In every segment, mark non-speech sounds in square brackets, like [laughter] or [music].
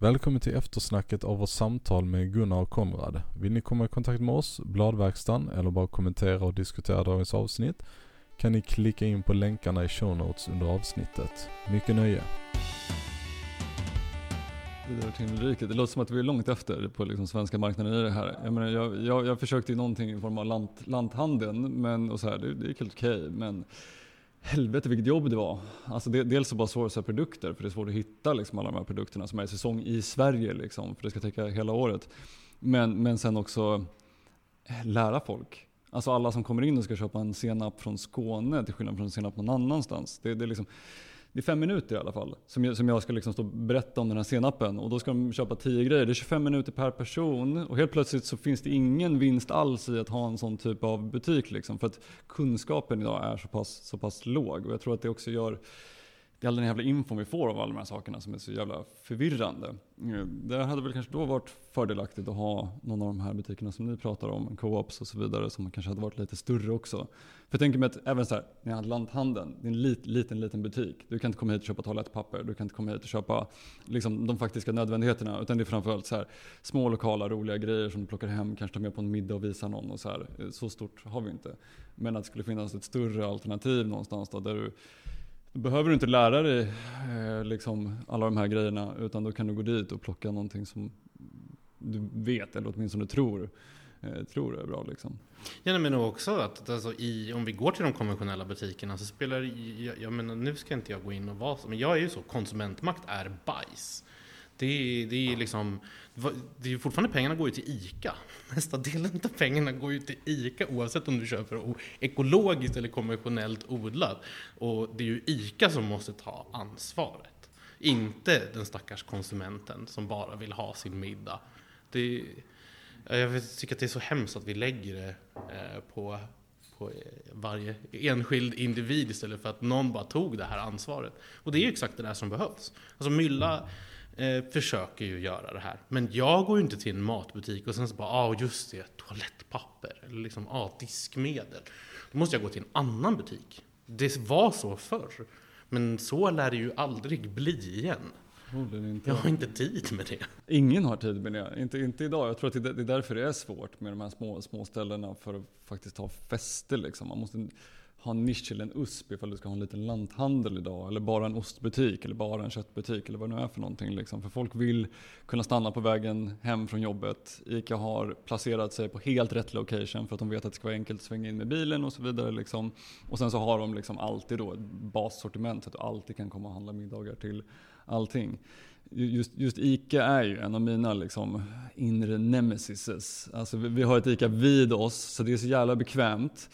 Välkommen till eftersnacket av vårt samtal med Gunnar och Konrad. Vill ni komma i kontakt med oss, Bladverkstan, eller bara kommentera och diskutera dagens avsnitt kan ni klicka in på länkarna i show notes under avsnittet. Mycket nöje! Vidare till Ulrika. Det låter som att vi är långt efter på liksom svenska marknaden i det här. Jag, menar, jag, jag, jag försökte ju någonting i form av lant, lanthandeln, men, och så här, det, det gick helt okej. Okay, men helvete vilket jobb det var. Alltså det, dels så bara sourca produkter, för det är svårt att hitta liksom alla de här produkterna som är i säsong i Sverige, liksom, för det ska täcka hela året. Men, men sen också eh, lära folk. Alltså alla som kommer in och ska köpa en senap från Skåne till skillnad från en senap någon annanstans. Det, det är liksom, det är fem minuter i alla fall som jag, som jag ska liksom stå och berätta om den här senapen. Och då ska de köpa tio grejer. Det är 25 minuter per person. Och helt plötsligt så finns det ingen vinst alls i att ha en sån typ av butik. Liksom, för att kunskapen idag är så pass, så pass låg. Och jag tror att det också gör det är all den jävla infon vi får av alla de här sakerna som är så jävla förvirrande. Eh, det hade väl kanske då varit fördelaktigt att ha någon av de här butikerna som ni pratar om, co-ops och så vidare, som kanske hade varit lite större också. För jag tänker mig att även så här, ni hade lanthandeln, det är en lit, liten, liten butik. Du kan inte komma hit och köpa toalettpapper, du kan inte komma hit och köpa liksom, de faktiska nödvändigheterna. Utan det är framförallt så här, små lokala roliga grejer som du plockar hem, kanske tar med på en middag och visar någon. Och så, här. Eh, så stort har vi inte. Men att det skulle finnas ett större alternativ någonstans då, där du då behöver du inte lära dig eh, liksom alla de här grejerna utan då kan du gå dit och plocka någonting som du vet eller åtminstone tror, eh, tror är bra. Liksom. Jag menar också att alltså, i, om vi går till de konventionella butikerna så spelar jag, jag menar, nu ska inte jag gå in och vara så, men jag är ju så, konsumentmakt är bajs. Det, det är liksom, det är fortfarande pengarna går ju till ICA. [laughs] Nästa delen av pengarna går ju till ICA oavsett om du köper ekologiskt eller konventionellt odlat. Och det är ju ICA som måste ta ansvaret. Inte den stackars konsumenten som bara vill ha sin middag. Det, jag tycker att det är så hemskt att vi lägger det eh, på, på eh, varje enskild individ istället för att någon bara tog det här ansvaret. Och det är ju exakt det där som behövs. Alltså Mylla eh, försöker ju göra det här. Men jag går ju inte till en matbutik och sen så bara, ah, just det, toalettpapper. Eller liksom, ah, diskmedel. Då måste jag gå till en annan butik. Det var så förr. Men så lär det ju aldrig bli igen. Jag har inte tid med det. Ingen har tid med det. Inte, inte idag. Jag tror att det är därför det är svårt med de här små, små ställena för att faktiskt ha fäste. Liksom. Man måste ha en nisch eller en USP ifall du ska ha en liten lanthandel idag. Eller bara en ostbutik eller bara en köttbutik eller vad det nu är för någonting. Liksom. För folk vill kunna stanna på vägen hem från jobbet. ICA har placerat sig på helt rätt location för att de vet att det ska vara enkelt att svänga in med bilen och så vidare. Liksom. Och sen så har de liksom alltid då ett bassortiment så att du alltid kan komma och handla middagar till allting. Just, just, ICA är ju en av mina liksom, inre nemesises. Alltså vi, vi har ett ICA vid oss så det är så jävla bekvämt.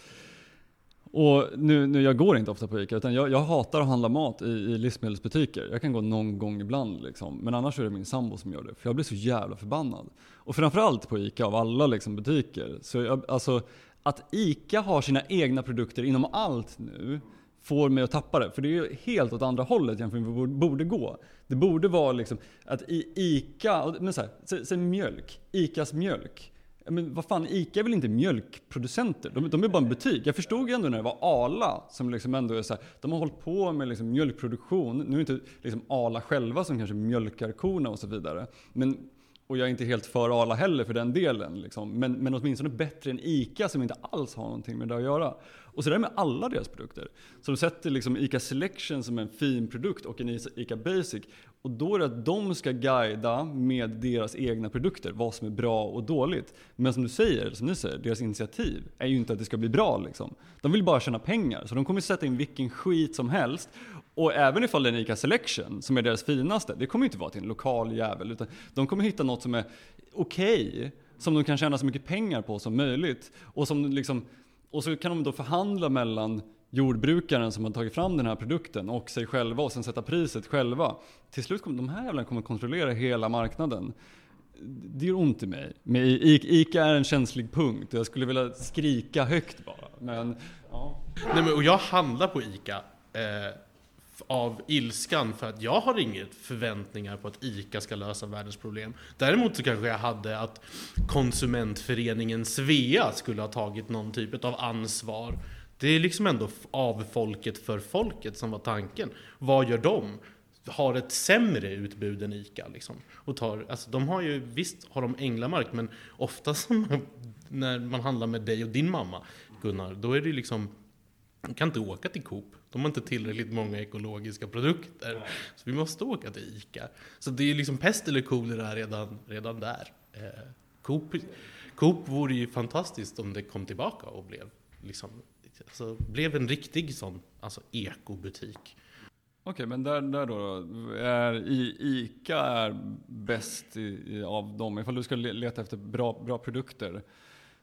Och nu, nu, jag går inte ofta på ICA, utan jag, jag hatar att handla mat i, i, livsmedelsbutiker. Jag kan gå någon gång ibland, liksom. men annars är det min sambo som gör det. För jag blir så jävla förbannad. Och framförallt på ICA, av alla liksom, butiker. Så jag, alltså, att ICA har sina egna produkter inom allt nu, får mig att tappa det. För det är ju helt åt andra hållet jämfört med hur det borde gå. Det borde vara liksom att i ICA, men så här, säg mjölk, ICAs mjölk. Men vad fan, ICA är väl inte mjölkproducenter? De, de är bara en butik. Jag förstod ju ändå när det var Ala som liksom ändå är så här, de har hållit på med liksom mjölkproduktion. Nu är det inte liksom Ala själva som kanske mjölkar korna och så vidare. Men, och jag är inte helt för Ala heller för den delen. Liksom. Men, men åtminstone bättre än ICA som inte alls har någonting med det att göra. Och så där med alla deras produkter. Så de sätter liksom ICA Selection som en fin produkt och en ICA Basic. Och då är det att de ska guida med deras egna produkter vad som är bra och dåligt. Men som du säger, som ni säger, deras initiativ är ju inte att det ska bli bra liksom. De vill bara tjäna pengar. Så de kommer sätta in vilken skit som helst. Och även ifall det är en ICA Selection, som är deras finaste, det kommer ju inte vara till en lokal jävel. Utan de kommer hitta något som är okej, okay, som de kan tjäna så mycket pengar på som möjligt. Och som liksom och så kan de då förhandla mellan jordbrukaren som har tagit fram den här produkten och sig själva och sen sätta priset själva. Till slut kommer de här jävlarna kommer kontrollera hela marknaden. Det gör ont i mig. Men ICA är en känslig punkt och jag skulle vilja skrika högt bara. Men, ja. Nej, men, och jag handlar på ICA eh, av ilskan för att jag har inget förväntningar på att ICA ska lösa världens problem. Däremot så kanske jag hade att konsumentföreningen Svea skulle ha tagit någon typ av ansvar. Det är liksom ändå av folket för folket som var tanken. Vad gör de? har ett sämre utbud än ICA. Liksom. Och tar, alltså, de har ju, visst har de Änglamark, men ofta [laughs] när man handlar med dig och din mamma, Gunnar, då är det liksom man kan inte åka till Coop. De har inte tillräckligt många ekologiska produkter. Så vi måste åka till ICA. Så det är liksom pest eller kolera redan, redan där. Eh, Coop, Coop vore ju fantastiskt om det kom tillbaka och blev, liksom, alltså, blev en riktig sån alltså, ekobutik. Okej, men där, där då, är ICA är bäst i, av dem, ifall du ska leta efter bra, bra produkter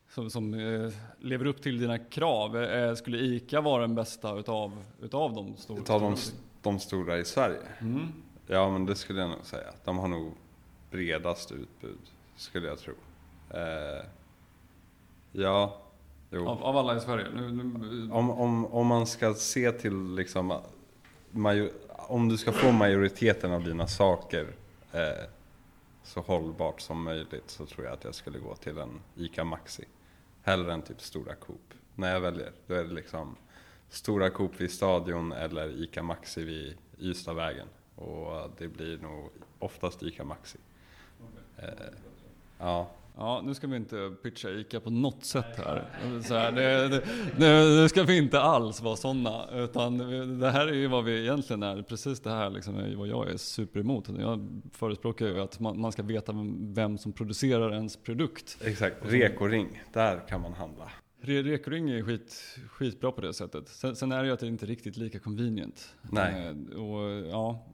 som, som eh, lever upp till dina krav. Eh, skulle ICA vara den bästa utav, utav de stora? Utav de, de stora i Sverige? Mm. Ja, men det skulle jag nog säga. De har nog bredast utbud, skulle jag tro. Eh, ja. Av, av, alla i Sverige? Nu, nu... Om, om, om man ska se till liksom, major, om du ska få majoriteten av dina saker eh, så hållbart som möjligt så tror jag att jag skulle gå till en ICA Maxi. Hellre än typ Stora Coop. När jag väljer, då är det liksom Stora Coop vid Stadion eller ICA Maxi vid Ystadvägen. Och det blir nog oftast ICA Maxi. Eh, ja. Ja, nu ska vi inte pitcha ICA på något sätt här. Så här det, det, det, ska vi inte alls vara sådana. Utan det här är ju vad vi egentligen är. Precis det här liksom är vad jag är super emot. Jag förespråkar ju att man, man ska veta vem som producerar ens produkt. Exakt, Rekoring, där kan man handla. Rekoring är skit, skitbra på det sättet. Sen, sen, är det ju att det inte är riktigt lika convenient. Nej. Eh, och, ja,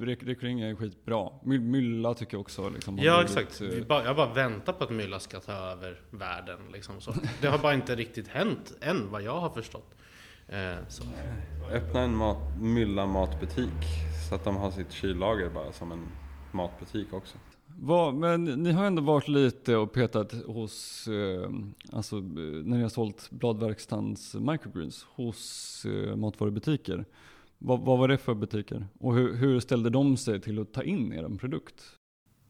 Rekoring är skitbra. Mylla tycker jag också. Liksom, ja exakt. Blivit, eh, bara, jag bara väntar på att Mylla ska ta över världen. Liksom, så. Det har bara inte riktigt hänt än vad jag har förstått. Eh, så. Öppna en mat, Mylla matbutik. Så att de har sitt kyllager bara som en matbutik också. Vad, men ni har ändå varit lite och petat hos, eh, alltså när ni har sålt Bladverkstadens microgreens hos eh, matvarubutiker. Vad, vad, var det för butiker? Och hur, hur, ställde de sig till att ta in er produkt?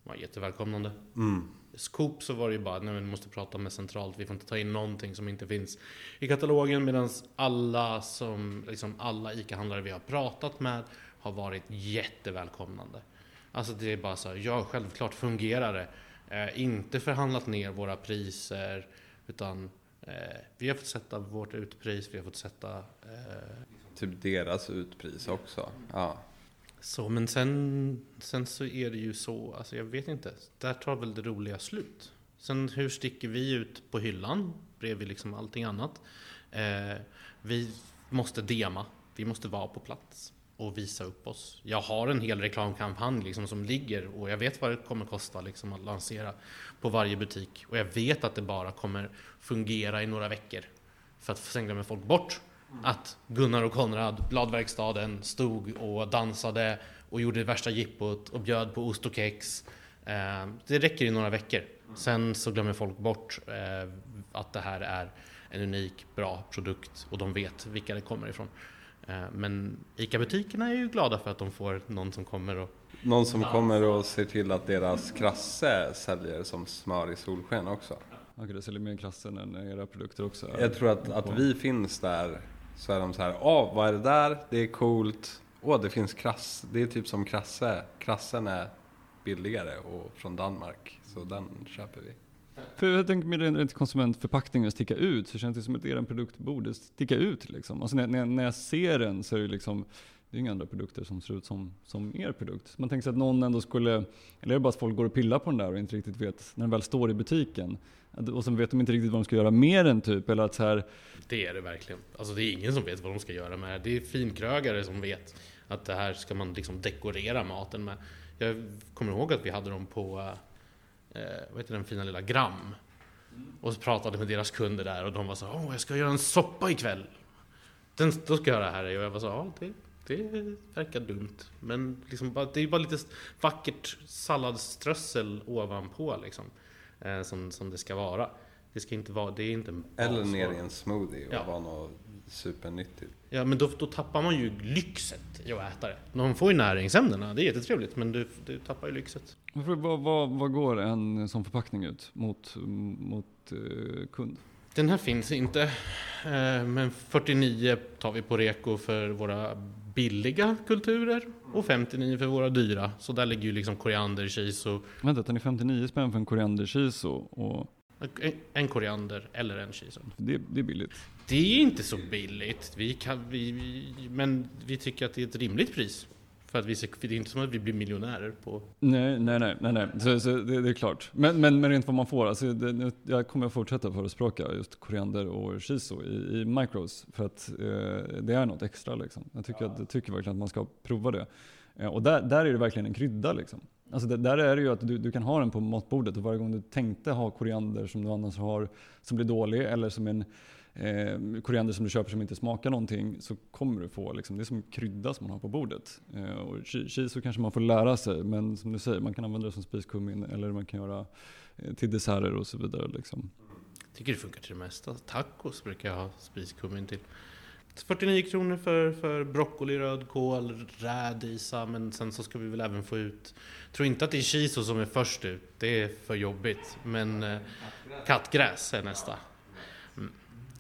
Det var jättevälkomnande. Mm. Coop så var det ju bara, nej vi måste prata med centralt, vi får inte ta in någonting som inte finns i katalogen. Medan alla som, liksom alla ICA-handlare vi har pratat med har varit jättevälkomnande. Alltså det är bara så här, ja självklart fungerar det. Eh, inte förhandlat ner våra priser, utan eh, vi har fått sätta vårt utpris, vi har fått sätta... Eh, typ deras utpris också. Ja. Så, men sen, sen så är det ju så, alltså jag vet inte, där tar väl det roliga slut. Sen hur sticker vi ut på hyllan bredvid liksom allting annat? Eh, vi måste dema, vi måste vara på plats och visa upp oss. Jag har en hel reklamkampanj liksom som ligger och jag vet vad det kommer kosta liksom att lansera på varje butik. Och jag vet att det bara kommer fungera i några veckor. För att sen glömmer folk bort att Gunnar och Konrad, Bladverkstaden, stod och dansade och gjorde det värsta jippot och bjöd på ost och kex. Eh, det räcker i några veckor. Sen så glömmer folk bort eh, att det här är en unik, bra produkt och de vet vilka det kommer ifrån. Eh, men ICA-butikerna är ju glada för att de får någon som kommer och någon som kommer och ser till att deras krasse säljer som smör i solsken också. Okej, det säljer mer krassen än era produkter också? Jag tror att, att vi finns där så är de så här, åh vad är det där? Det är coolt. Åh, det finns krass. Det är typ som krasse. Krassen är billigare och från Danmark. Så den köper vi. För jag tänker med rent konsumentförpackningen att sticka ut, så känns det som att er produkt borde sticka ut. Liksom. Alltså när, när, när jag ser den så är det liksom, det är inga andra produkter som ser ut som, som er produkt. Man tänker sig att någon ändå skulle, eller är det bara att folk går och pillar på den där och inte riktigt vet, när den väl står i butiken, och sen vet de inte riktigt vad de ska göra med den typ, eller att så här... Det är det verkligen. Alltså det är ingen som vet vad de ska göra med det. Det är finkrögare som vet att det här ska man liksom dekorera maten med. Jag kommer ihåg att vi hade dem på eh, eh, vad heter den fina lilla Gram. Och så pratade med deras kunder där och de var så åh jag ska göra en soppa ikväll. Den, då ska jag göra det här och jag var så ja det, det verkar dumt. Men liksom det är bara lite vackert salladsströssel ovanpå liksom. Eh, som, som det ska vara. Det ska inte vara, det är inte Eller ner i en smoothie och ja. vara något supernyttigt. Ja, men då, då tappar man ju lyxet i att äta det. De får ju näringsämnena, det är jättetrevligt, men du, du tappar ju lyxet. Vad, vad, vad går en sån förpackning ut mot, mot eh, kund? Den här finns inte. Eh, Men 49 tar vi på reko för våra billiga kulturer och 59 för våra dyra. Så där ligger ju liksom koriander, shiso, Vänta, den är 59 spänn för en koriander shiso och en- en koriander eller en shiso. det, det är billigt. Det är inte så billigt, vi kan, vi, vi, men vi tycker att det är ett rimligt pris. För att vi det är inte som att vi blir miljonärer på... Nej, nej, nej, nej, nej. Så, så det, det är klart. Men, men, men rent vad man får, alltså det, nu- jag kommer att fortsätta förespråka just koriander och shiso i, i micros. För att eh, det är något extra liksom. Jag tycker, att, jag tycker verkligen att man ska prova det. Eh, och där, där är det verkligen en krydda liksom. Alltså det, där är det ju att du, du kan ha den på matbordet och varje gång du tänkte ha koriander som du annars har som blir dålig eller som en eh, koriander som du köper som inte smakar någonting så kommer du få, liksom, det är som krydda som man har på bordet. Eh, och chi- shiso kanske man får lära sig men som du säger, man kan använda det som spiskummin eller man kan göra eh, till desserter och så vidare. Liksom. tycker det funkar till det mesta. Tacos brukar jag ha spiskummin till. 49 kronor för, för broccoli, rödkål, rädisa, men sen så ska vi väl även få ut... Tror inte att det är shiso som är först ut, det är för jobbigt. Men eh, kattgräs är nästa.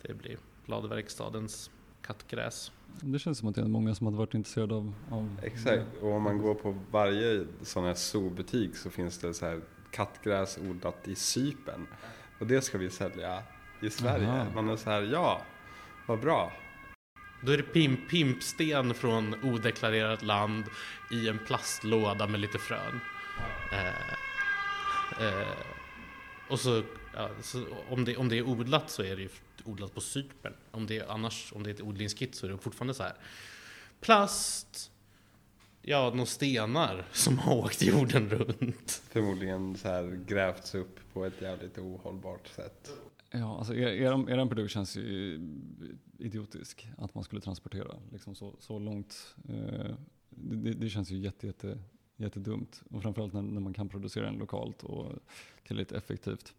Det blir Bladverkstadens kattgräs. Det känns som att det är många som hade varit intresserade av, av Exakt, och om man går på varje sån här zoobutik så finns det så här kattgräs odlat i Cypern. Och det ska vi sälja i Sverige. Aha. Man är så här, ja, vad bra. Då är det pimp, pimpsten från odeklarerat land i en plastlåda med lite frön. Eh, eh, och så, ja, om, det, om det är odlat så är det ju odlat på Cypern. Om det är, annars, om det är ett odlingskit så är det fortfarande så här. Plast, ja, några stenar som har åkt jorden runt. Förmodligen så här grävts upp på ett jävligt ohållbart sätt. Ja, alltså er, er, er produkt känns ju idiotisk. Att man skulle transportera liksom så, så långt. Eh, det, det- det känns ju jätte, jätte, jättedumt. Och framförallt när, när man kan producera den lokalt och tillräckligt effektivt.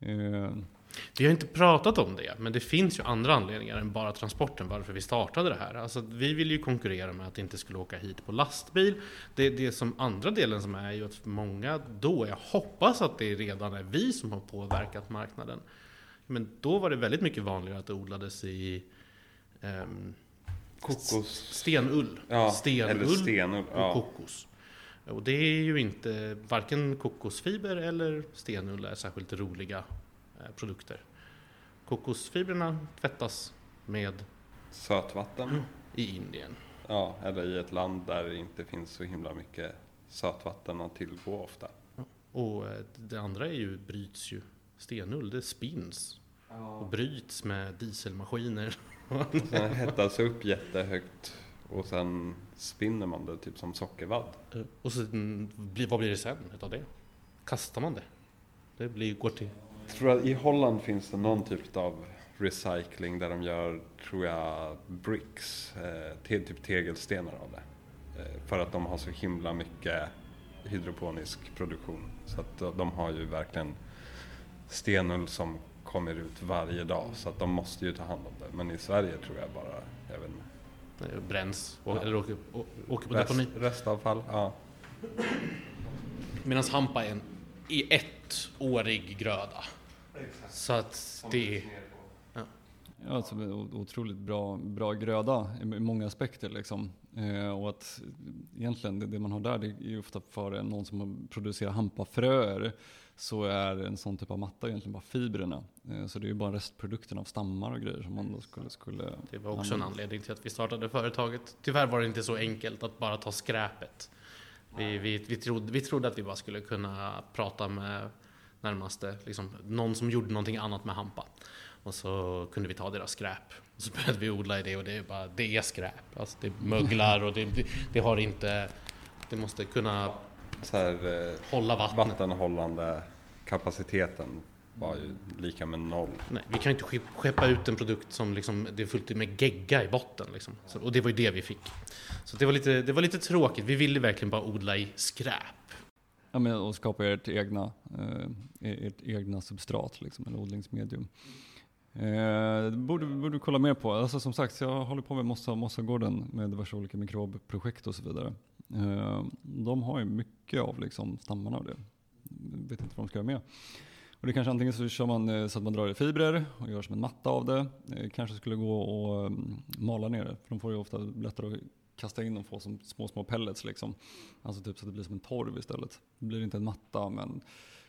Eh, Vi har inte pratat om det, men det finns ju andra anledningar än bara transporten varför vi startade det här. Alltså, vi vill ju konkurrera med att det inte skulle åka hit på lastbil. Det, det som andra delen som är ju att många då, jag hoppas att det redan är vi som har påverkat marknaden. Men då var det väldigt mycket vanligare att det odlades i ehm, Kokos. stenull. Ja, stenull eller stenull. och Ja. kokos. Och det är ju inte, varken kokosfiber eller stenull är särskilt roliga eh, produkter. Kokosfibrerna tvättas med Sötvatten. i Indien. Ja, eller i ett land där det inte finns så himla mycket sötvatten att tillgå ofta. Och eh, det andra är ju, bryts ju, stenull, det spins och bryts med dieselmaskiner. Sen [laughs] hettas upp jättehögt och sen spinner man det typ som sockervadd. Eh, Och så, mm, vad blir det sen utav det? Kastar man det? Det blir, går till Jag tror att i Holland finns det någon typ av recycling där de gör, tror jag, bricks, eh, till typ tegelstenar av det. Eh, för att de har så himla mycket hydroponisk produktion. Så att de- de har ju verkligen stenull som kommer ut varje dag. Så att de måste ju ta hand om det. Men i Sverige tror jag bara, jag vet inte. Eh, bränns och, Ja. eller åker, å- åker på Rest, deponi. restavfall, ja. Medan hampa är en i ettårig gröda. Så att det är... Ja, alltså otroligt bra, bra gröda i många aspekter. Liksom. Eh, och att egentligen det, det man har där det är ofta för någon som producerar hampafröer så är en sån typ av matta egentligen bara fibrerna. Eh, så det är ju bara restprodukten av stammar och grejer som man då skulle... skulle Det var också en använda. anledning till att vi startade företaget. Tyvärr var det inte så enkelt att bara ta skräpet. Vi, vi, vi, trodde, vi trodde att vi bara skulle kunna prata med närmaste, liksom, någon som gjorde någonting annat med hampa. Och så kunde vi ta deras skräp. Och så började vi odla i det och det är bara, det är skräp. Alltså det möglar och det, det har inte, det måste kunna Så här, eh, hålla vattnet. vattenhållande kapaciteten var ju lika med noll. Nej, vi kan ju inte skep- skeppa ut en produkt som liksom, det är fullt med gegga i botten. Liksom. Så, och det var ju det vi fick. Så det var, lite, det var lite tråkigt. Vi ville verkligen bara odla i skräp. Ja, men, och skapa ert egna, eh, ert egna substrat, liksom, eller odlingsmedium. Eh, det borde, borde du kolla mer på. Alltså, som sagt, jag håller på med Mossa, Mossagården med diverse olika mikrobprojekt och så vidare. Eh, de har ju mycket av liksom, stammarna av det. Jag vet inte vad de ska göra med. Och det kanske antingen så kör man eh, så att man drar i fibrer och gör som en matta av det. Eh, kanske skulle gå och ehm, mala ner det, för de får ju ofta lättare att kasta in och få som små, små pellets liksom. Alltså typ så att det blir som en torv istället. Det blir inte en matta men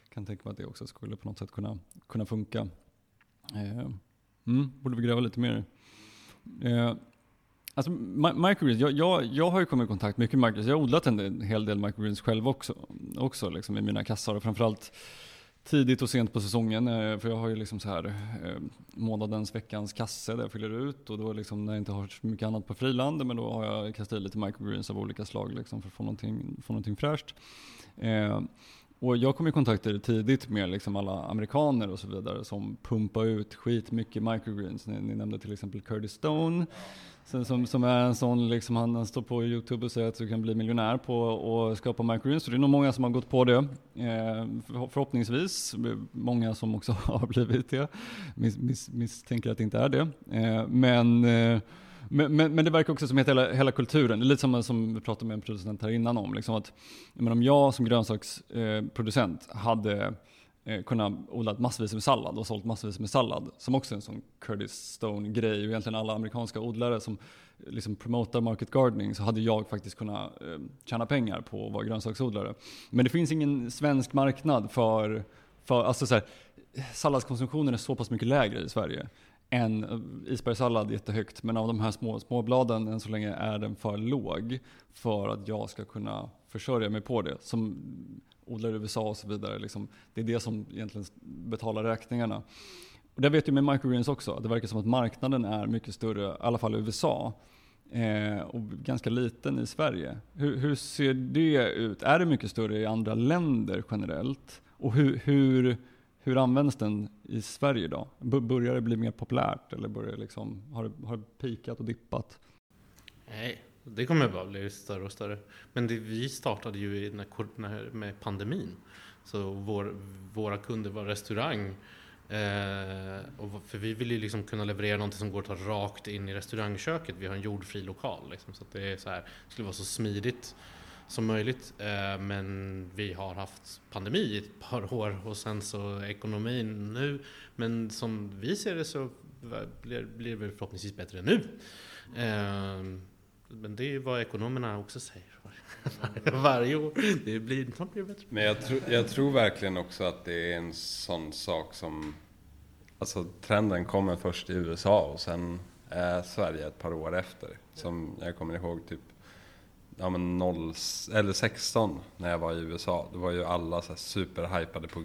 kan tänka mig att det också skulle på något sätt kunna, kunna funka. Mm, borde vi gräva lite mer Alltså microgreens, jag, jag, jag har ju kommit i kontakt mycket med microgreens. Jag har odlat en hel del microgreens själv också, också liksom i mina kassar. Och framförallt tidigt och sent på säsongen. Eh, för jag har ju liksom så här eh, månadens, veckans kasse där jag fyller ut. Och då liksom när jag inte har så mycket annat på friland, men då har jag kastat i lite microgreens av olika slag liksom för att få någonting, få någonting fräscht. Eh, och jag kom i kontakt tidigt med liksom alla amerikaner och så vidare som pumpar ut skitmycket microgreens. Ni, ni nämnde till exempel Curtis Stone som, som är en sån, liksom, han, han står på Youtube och säger att du kan bli miljonär på att skapa microgreens. Så det är nog många som har gått på det. Eh, förhoppningsvis, många som också [laughs] har blivit det. Mis, mis, misstänker att det inte är det. Eh, men eh, men, men, men, det verkar också som att hela, hela kulturen, det är lite som, som vi pratade med en producent här innan om, liksom att men om jag som grönsaksproducent eh, hade eh, kunnat odla massvis med sallad och sålt massvis med sallad, som också är en sån Curtis Stone-grej, och egentligen alla amerikanska odlare som eh, liksom promotar market gardening, så hade jag faktiskt kunnat eh, tjäna pengar på att vara grönsaksodlare. Men det finns ingen svensk marknad för, för alltså så här, salladskonsumtionen är så pass mycket lägre i Sverige en eh, isbergssallad jättehögt, men av de här små, små bladen än så länge är den för låg för att jag ska kunna försörja mig på det. Som odlar i USA och så vidare. Liksom, det är det som egentligen betalar räkningarna. Och det vet ju med microgreens också. Det verkar som att marknaden är mycket större, i alla fall i USA. Eh, och ganska liten i Sverige. Hur, hur, ser det ut? Är det mycket större i andra länder generellt? Och hur, hur hur används den i Sverige idag? Börjar det bli mer populärt eller börjar det liksom, har, det, har det pikat och dippat? Nej, det kommer bara bli större och större. Men det, vi startade ju när, med pandemin. Så vår, våra kunder var restaurang. Eh, och för vi vill ju liksom kunna leverera någonting som går att ta rakt in i restaurangköket. Vi har en jordfri lokal. Liksom, så att det är så här, skulle vara så smidigt som möjligt. Eh, men vi har haft pandemi i ett par [laughs] år och sen så ekonomin nu. Men som vi ser det så blir, blir det förhoppningsvis bättre nu. Eh, men det är ju vad ekonomerna också säger [laughs] varje år. Det blir, inte blir bättre. Men jag, tro, jag tror verkligen också att det är en sån sak som... Alltså trenden kommer först i USA och sen är Sverige ett par år efter. Som jag kommer ihåg typ ja, men 0, eller 16 när jag var i USA. Då var ju alla så här superhypade på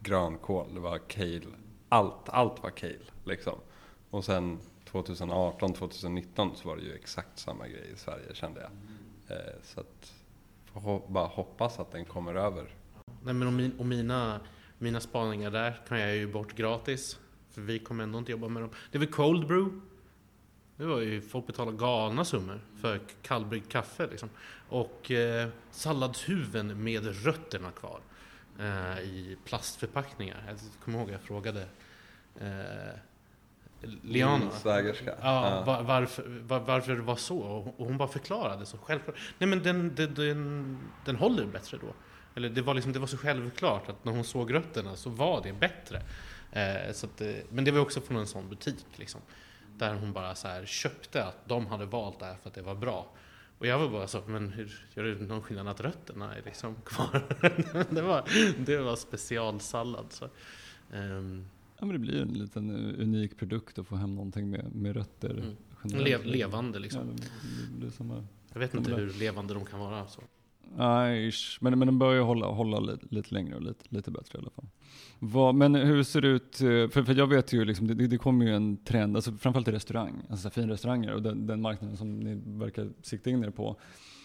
grönkål. Det var kale. Allt, allt var kale liksom. Och sen 2018, 2019 så var det ju exakt samma grej i Sverige kände jag. Eh, så att, får bara hoppas att den kommer över. Nej men och, min, och mina, mina spaningar där kan jag ju bort gratis. För vi kommer ändå inte jobba med dem. Det är väl cold brew det var ju, folk betalade galna summor för kallbryggt kaffe liksom. Och eh, salladshuven med rötterna kvar. Eh, I plastförpackningar. Jag kommer ihåg jag frågade eh, Liana. Svägerska. Ja, var, varför, var, varför det var så. Och hon bara förklarade så självklart. Nej men den, den, den, den håller bättre då. Eller det var, liksom, det var så självklart att när hon såg rötterna så var det bättre. Eh, så att, eh, men det var också från en sån butik. Liksom. Där hon bara så här köpte att de hade valt det här för att det var bra. Och jag var bara så, men hur gör det någon skillnad att rötterna är liksom kvar? [laughs] det, var, det var specialsallad. Så. Um, ja, men det blir en liten unik produkt att få hem någonting med, med rötter. Mm. Le levande liksom. Ja, det, det, det jag vet inte hur levande de kan vara. Så. Nej, men, men den börjar hålla, hålla lite, lite längre och lite, lite bättre i alla fall. Vad, men hur ser det ut, eh, för, för jag vet ju liksom, det, det kommer ju en trend, alltså framförallt i restaurang, alltså finrestauranger och den, den marknaden som ni verkar sikta in er på.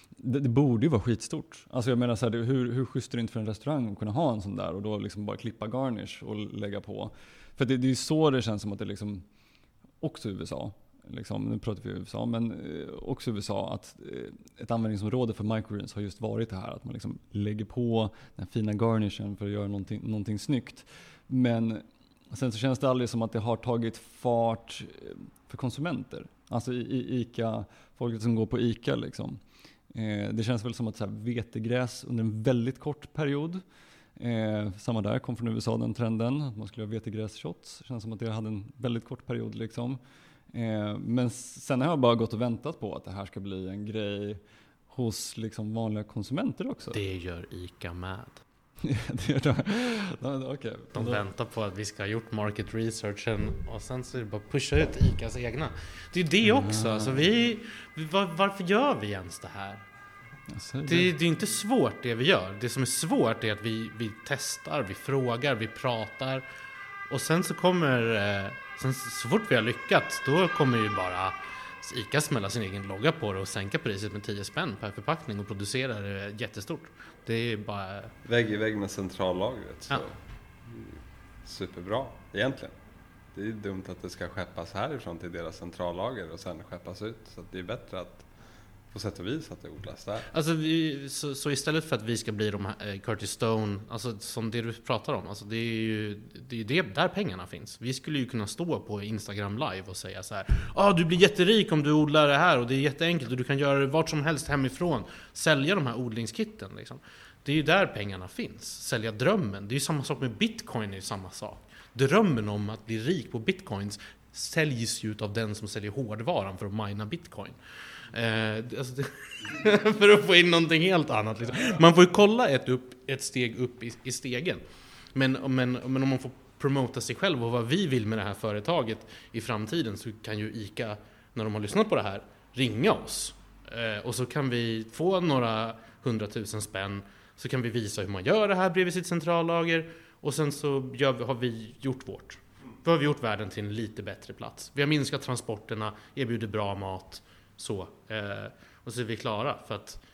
Det, det, borde ju vara skitstort. Alltså jag menar så här, hur, hur schysst är det inte för en restaurang att kunna ha en sån där och då liksom bara klippa garnish och lägga på. För det, det är ju så det känns som att det liksom, också i USA, liksom, nu pratar vi USA, men eh, också USA, att eh, ett användningsområde för microgreens har just varit det här att man liksom lägger på den fina garnishen för att göra någonting, någonting snyggt. Men sen så känns det aldrig som att det har tagit fart eh, för konsumenter. Alltså i, i ICA, folket som går på ICA liksom. Eh, det känns väl som att så här, vetegräs under en väldigt kort period Eh, samma där, kom från USA den trenden, att man skulle göra vetegrässhots. Känns som att det hade en väldigt kort period liksom. Eh, men sen har jag bara gått och väntat på att det här ska bli en grej hos liksom vanliga konsumenter också. Det gör ICA med. [laughs] det gör de. Okay. De väntar på att vi ska ha gjort market researchen och sen så är det bara att pusha ut ICAs egna. Det är ju det också. Alltså vi, var, varför gör vi ens det här? Det, det, är inte svårt det vi gör. Det som är svårt är att vi, vi testar, vi frågar, vi pratar. Och sen så kommer, eh, sen så fort vi har lyckats, då kommer ju bara ICA smälla sin egen logga på det och sänka priset med 10 spänn per förpackning och producera det jättestort. Det är bara... Vägg i vägg med centrallagret. Så ja. Superbra, egentligen. Det är dumt att det ska skeppas härifrån till deras centrallager och sen skeppas ut. Så det är bättre att på sätt och vis att det odlas där. Alltså vi, så, så, istället för att vi ska bli de här eh, Curtis Stone, alltså som det du pratar om, alltså det är ju det är det, där pengarna finns. Vi skulle ju kunna stå på Instagram live och säga så här. ah, du blir jätterik om du odlar det här och det är jätteenkelt och du kan göra det vart som helst hemifrån. Sälja de här odlingskitten liksom. Det är ju där pengarna finns. Sälja drömmen. Det är ju samma sak med bitcoin, är ju samma sak. Drömmen om att bli rik på bitcoins säljs ju av den som säljer hårdvaran för att mina bitcoin. Eh, alltså [laughs] för att få in någonting helt annat. Liksom. Man får ju kolla ett, upp, ett steg upp i, i stegen. Men, men, men om man får promota sig själv och vad vi vill med det här företaget i framtiden så kan ju ICA, när de har lyssnat på det här, ringa oss. Eh, och så kan vi få några hundratusen spänn, så kan vi visa hur man gör det här bredvid sitt centrallager och sen så gör, har vi gjort vårt. Då har vi gjort världen till en lite bättre plats. Vi har minskat transporterna, erbjuder bra mat, så. Eh, och så är vi klara. För att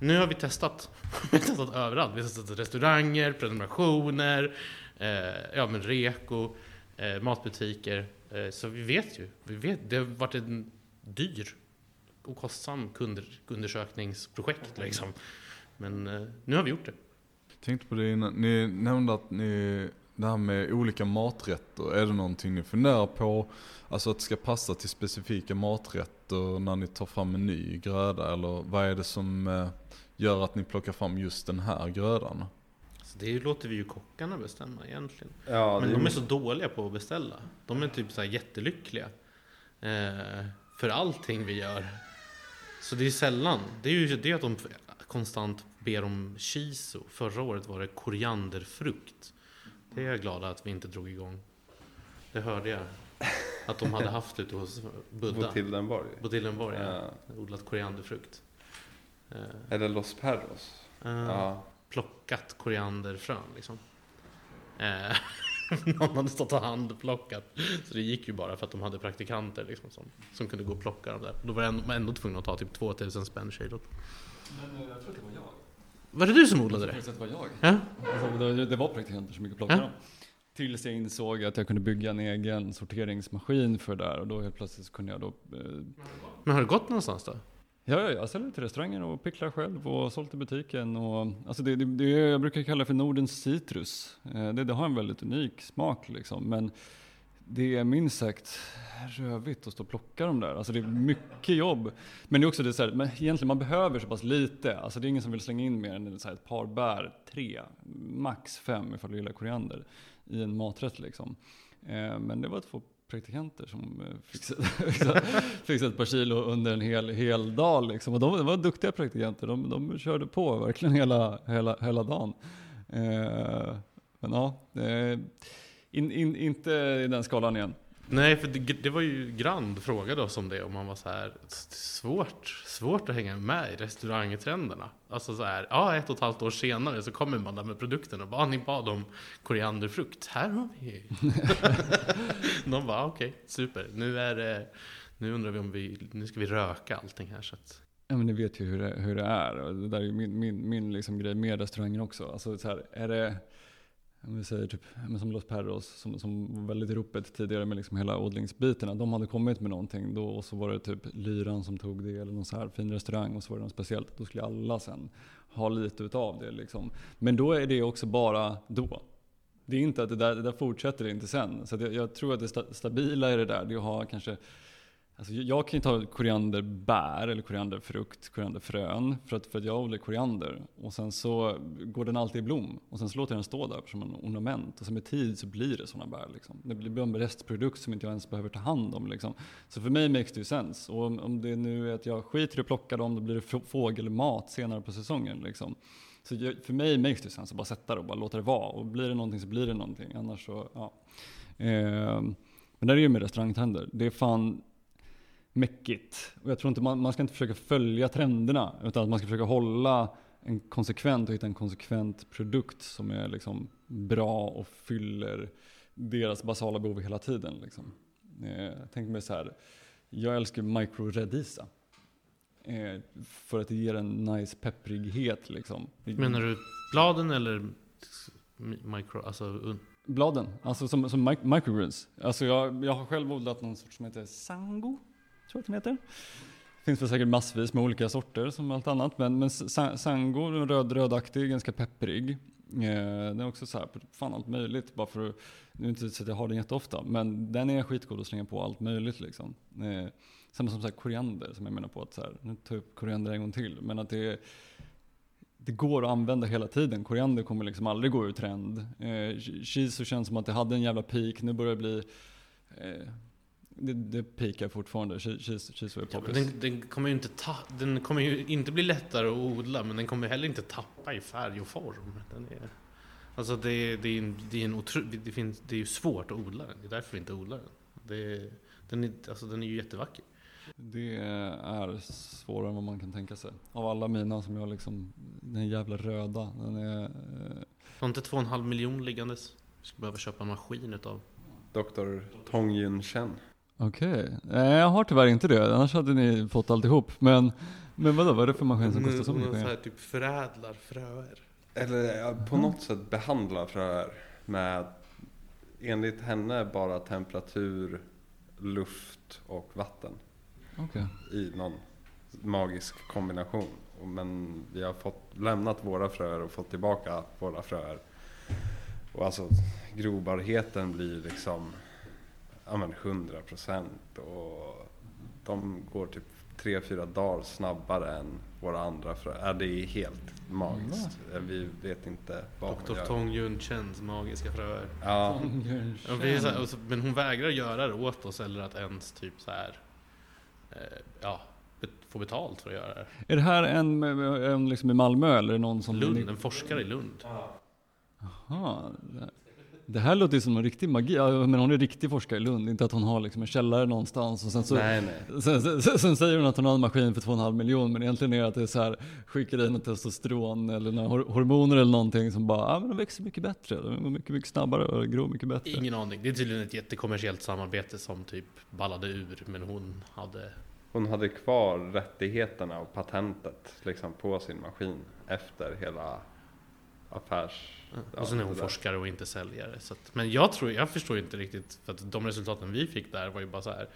nu har vi testat. [laughs] vi har testat överallt. Vi har testat restauranger, prenumerationer, eh, ja men reko, eh, matbutiker. Eh, så vi vet ju. Vi vet, det har varit en dyr och kostsam kundundersökningsprojekt liksom. Men eh, nu har vi gjort det. Jag Tänkte på det innan. Ni nämnde att ni det här med olika maträtter, är det någonting ni funderar på? Alltså att det ska passa till specifika maträtter när ni tar fram en ny gröda? Eller vad är det som eh, gör att ni plockar fram just den här grödan? Så det låter vi ju kockarna bestämma egentligen. Ja, Men de är så dåliga på att beställa. De är typ så här jättelyckliga. Eh, för allting vi gör. Så det är sällan. Det är ju det att de konstant ber om shiso. Förra året var det korianderfrukt. Det är jag glad att vi inte drog igång. Det hörde jag. Att de hade haft ute hos Buddha. Botildenborg? Botildenborg, ja. ja. Odlat korianderfrukt. Eller Los Perros? Uh, ja. Plockat korianderfrön liksom. Uh, [laughs] någon hade stått och handplockat. Så det gick ju bara för att de hade praktikanter liksom, som, som kunde gå och plocka dem där. Då var man ändå tvungen att ta typ 2000 spänn kilot. Men jag tror att det var jag. Var det du som odlade det? Det var jag. Ja? Alltså, det, det var praktikanter som gick och plockade ja? dem. Tills jag insåg att jag kunde bygga en egen sorteringsmaskin för det där och då helt plötsligt kunde jag då... Eh... Men har det gått någonstans då? Ja, ja, jag säljer till restauranger och picklar själv och sålt i butiken. Och, alltså det, det, det, jag brukar kalla det för Nordens citrus. Eh, det, det har en väldigt unik smak liksom. Men det är minst sagt rövigt att stå och plocka dem där. Alltså det är mycket jobb. Men det är också det så här, men egentligen man behöver så pass lite. Alltså det är ingen som vill slänga in mer än så här ett par bär, tre, max fem ifall du gillar koriander i en maträtt liksom. Eh, men det var två praktikanter som eh, fixade, fixade [laughs] ett par kilo under en hel, hel dag liksom. Och de, de var duktiga praktikanter. De, de körde på verkligen hela, hela, hela dagen. Eh, men ja, in, in, inte i den skalan igen. Nej, för det, det, var ju Grand frågade oss om det, om man var så här svårt, svårt att hänga med i restaurangtrenderna. Alltså så här, ja, ett och ett halvt år senare så kommer man där med produkten och bara, ni bad om korianderfrukt, här har vi. [laughs] De bara, okej, okay, super, nu är det, nu undrar vi om vi, nu ska vi röka allting här så att Ja men ni vet ju hur det, hur det är. Och det där är ju min, min, min liksom grej med restauranger också. Alltså så här, är det om vi säger typ, som Los Perros som, som var väldigt i ropet tidigare med liksom hela odlingsbiten. De hade kommit med någonting då och så var det typ Lyran som tog det eller någon så här fin restaurang och så var det något speciellt. Då skulle alla sen ha lite utav det liksom. Men då är det också bara då. Det är inte att det där, det där fortsätter inte sen. Så jag, jag, tror att det stabila i det där, det är att ha kanske Alltså jag- kan ju ta korianderbär eller korianderfrukt, korianderfrön för att, för att jag odlar koriander. Och sen så går den alltid i blom och sen så låter jag den stå där som en ornament. Och sen med tid så blir det sådana bär liksom. Det blir en restprodukt som inte jag ens behöver ta hand om liksom. Så för mig makes det ju sense. Och om, om det nu är att jag skiter i att plocka dem, då blir det fågelmat senare på säsongen liksom. Så jag, för mig makes det sense att bara sätta det och bara låta det vara. Och blir det någonting så blir det någonting. Annars så, ja. Eh, men där är ju med restaurangtrender. Det är fan mäckigt. Och jag tror inte man, man ska inte försöka följa trenderna. Utan att man ska försöka hålla en konsekvent och hitta en konsekvent produkt som är liksom bra och fyller deras basala behov hela tiden. Liksom. Eh, tänker mig så här. Jag älskar microredisa. Eh, för att det ger en nice pepprighet liksom. Menar du bladen eller micro, alltså Bladen, alltså som, som mic- microgreens. Alltså jag, jag har själv odlat någon sort som heter Sango, tror jag att den heter. Finns väl säkert massvis med olika sorter som allt annat. Men, men Sango, röd, rödaktig, ganska pepprig. Eh, den är också så här, fan allt möjligt. Bara för, nu är det inte så att jag har den jätteofta, men den är skitgod att slänga på allt möjligt liksom. Eh, samma som så här, koriander, som jag menar på att så här, nu tar jag upp koriander en gång till. Men att det är, det går att använda hela tiden. Koriander kommer liksom aldrig gå ur trend. Eh, shiso känns som att det hade en jävla peak. Nu börjar det bli... Eh, det, det peakar fortfarande. Är Ja, poppis. den, den, kommer ju inte ta, den kommer ju inte bli lättare att odla, men den kommer heller inte tappa i färg och form. Den är, alltså det, det, är en, det, är en otro, det, finns, det är ju svårt att odla den, det är därför vi inte odlar den. Det, den, är, alltså den är ju jättevacker. Det är svårare än vad man kan tänka sig. Av alla mina som jag liksom... Den jävla röda. Den är... Eh, Har inte två och en halv miljon liggandes. Vi skulle behöva köpa en maskin utav. Dr. Tong Yun Chen. Okej. Nej, jag har tyvärr inte det. Annars hade ni fått alltihop. Men, men vadå, vad är det för maskin som kostar så mycket så pengar? här typ förädlar fröer. Eller på något sätt behandla fröer med enligt henne bara temperatur, luft och vatten Okej. i någon magisk kombination. Men vi har fått lämnat våra fröer och fått tillbaka våra fröer. Och alltså grobarheten blir liksom ja men 100 procent och de går typ 3-4 dagar snabbare än våra andra fröer. Ja, det är helt magiskt. Vi vet inte vad hon Dr. gör. Tong Yun Chens magiska fröer. Ja, är så här, så, men hon vägrar göra det åt oss eller att ens typ så här, eh, ja, få betalt för att göra det. Är det här en, en liksom i Malmö eller någon som... Lund, en forskare i Lund. Aha, det- här låter ju som en riktig magi. Ja, Men hon är riktig forskare i Lund, inte att hon har liksom en källare någonstans och sen så... nej nej. Sen, sen, sen säger hon att hon har en maskin för 2,5 miljon men egentligen är det att det är så här, skickar in något testosteron eller några hor- hormoner eller någonting som bara, ja men de växer mycket bättre, de går mycket, mycket snabbare och gror mycket bättre. Ingen aning. Det är tydligen ett jättekommersiellt samarbete som typ ballade ur, men hon hade... Hon hade kvar rättigheterna och patentet liksom på sin maskin efter hela affärs... och sen är hon forskare och inte säljare. Så att, men jag tror, jag förstår inte riktigt, för att de resultaten vi fick där var ju bara så här.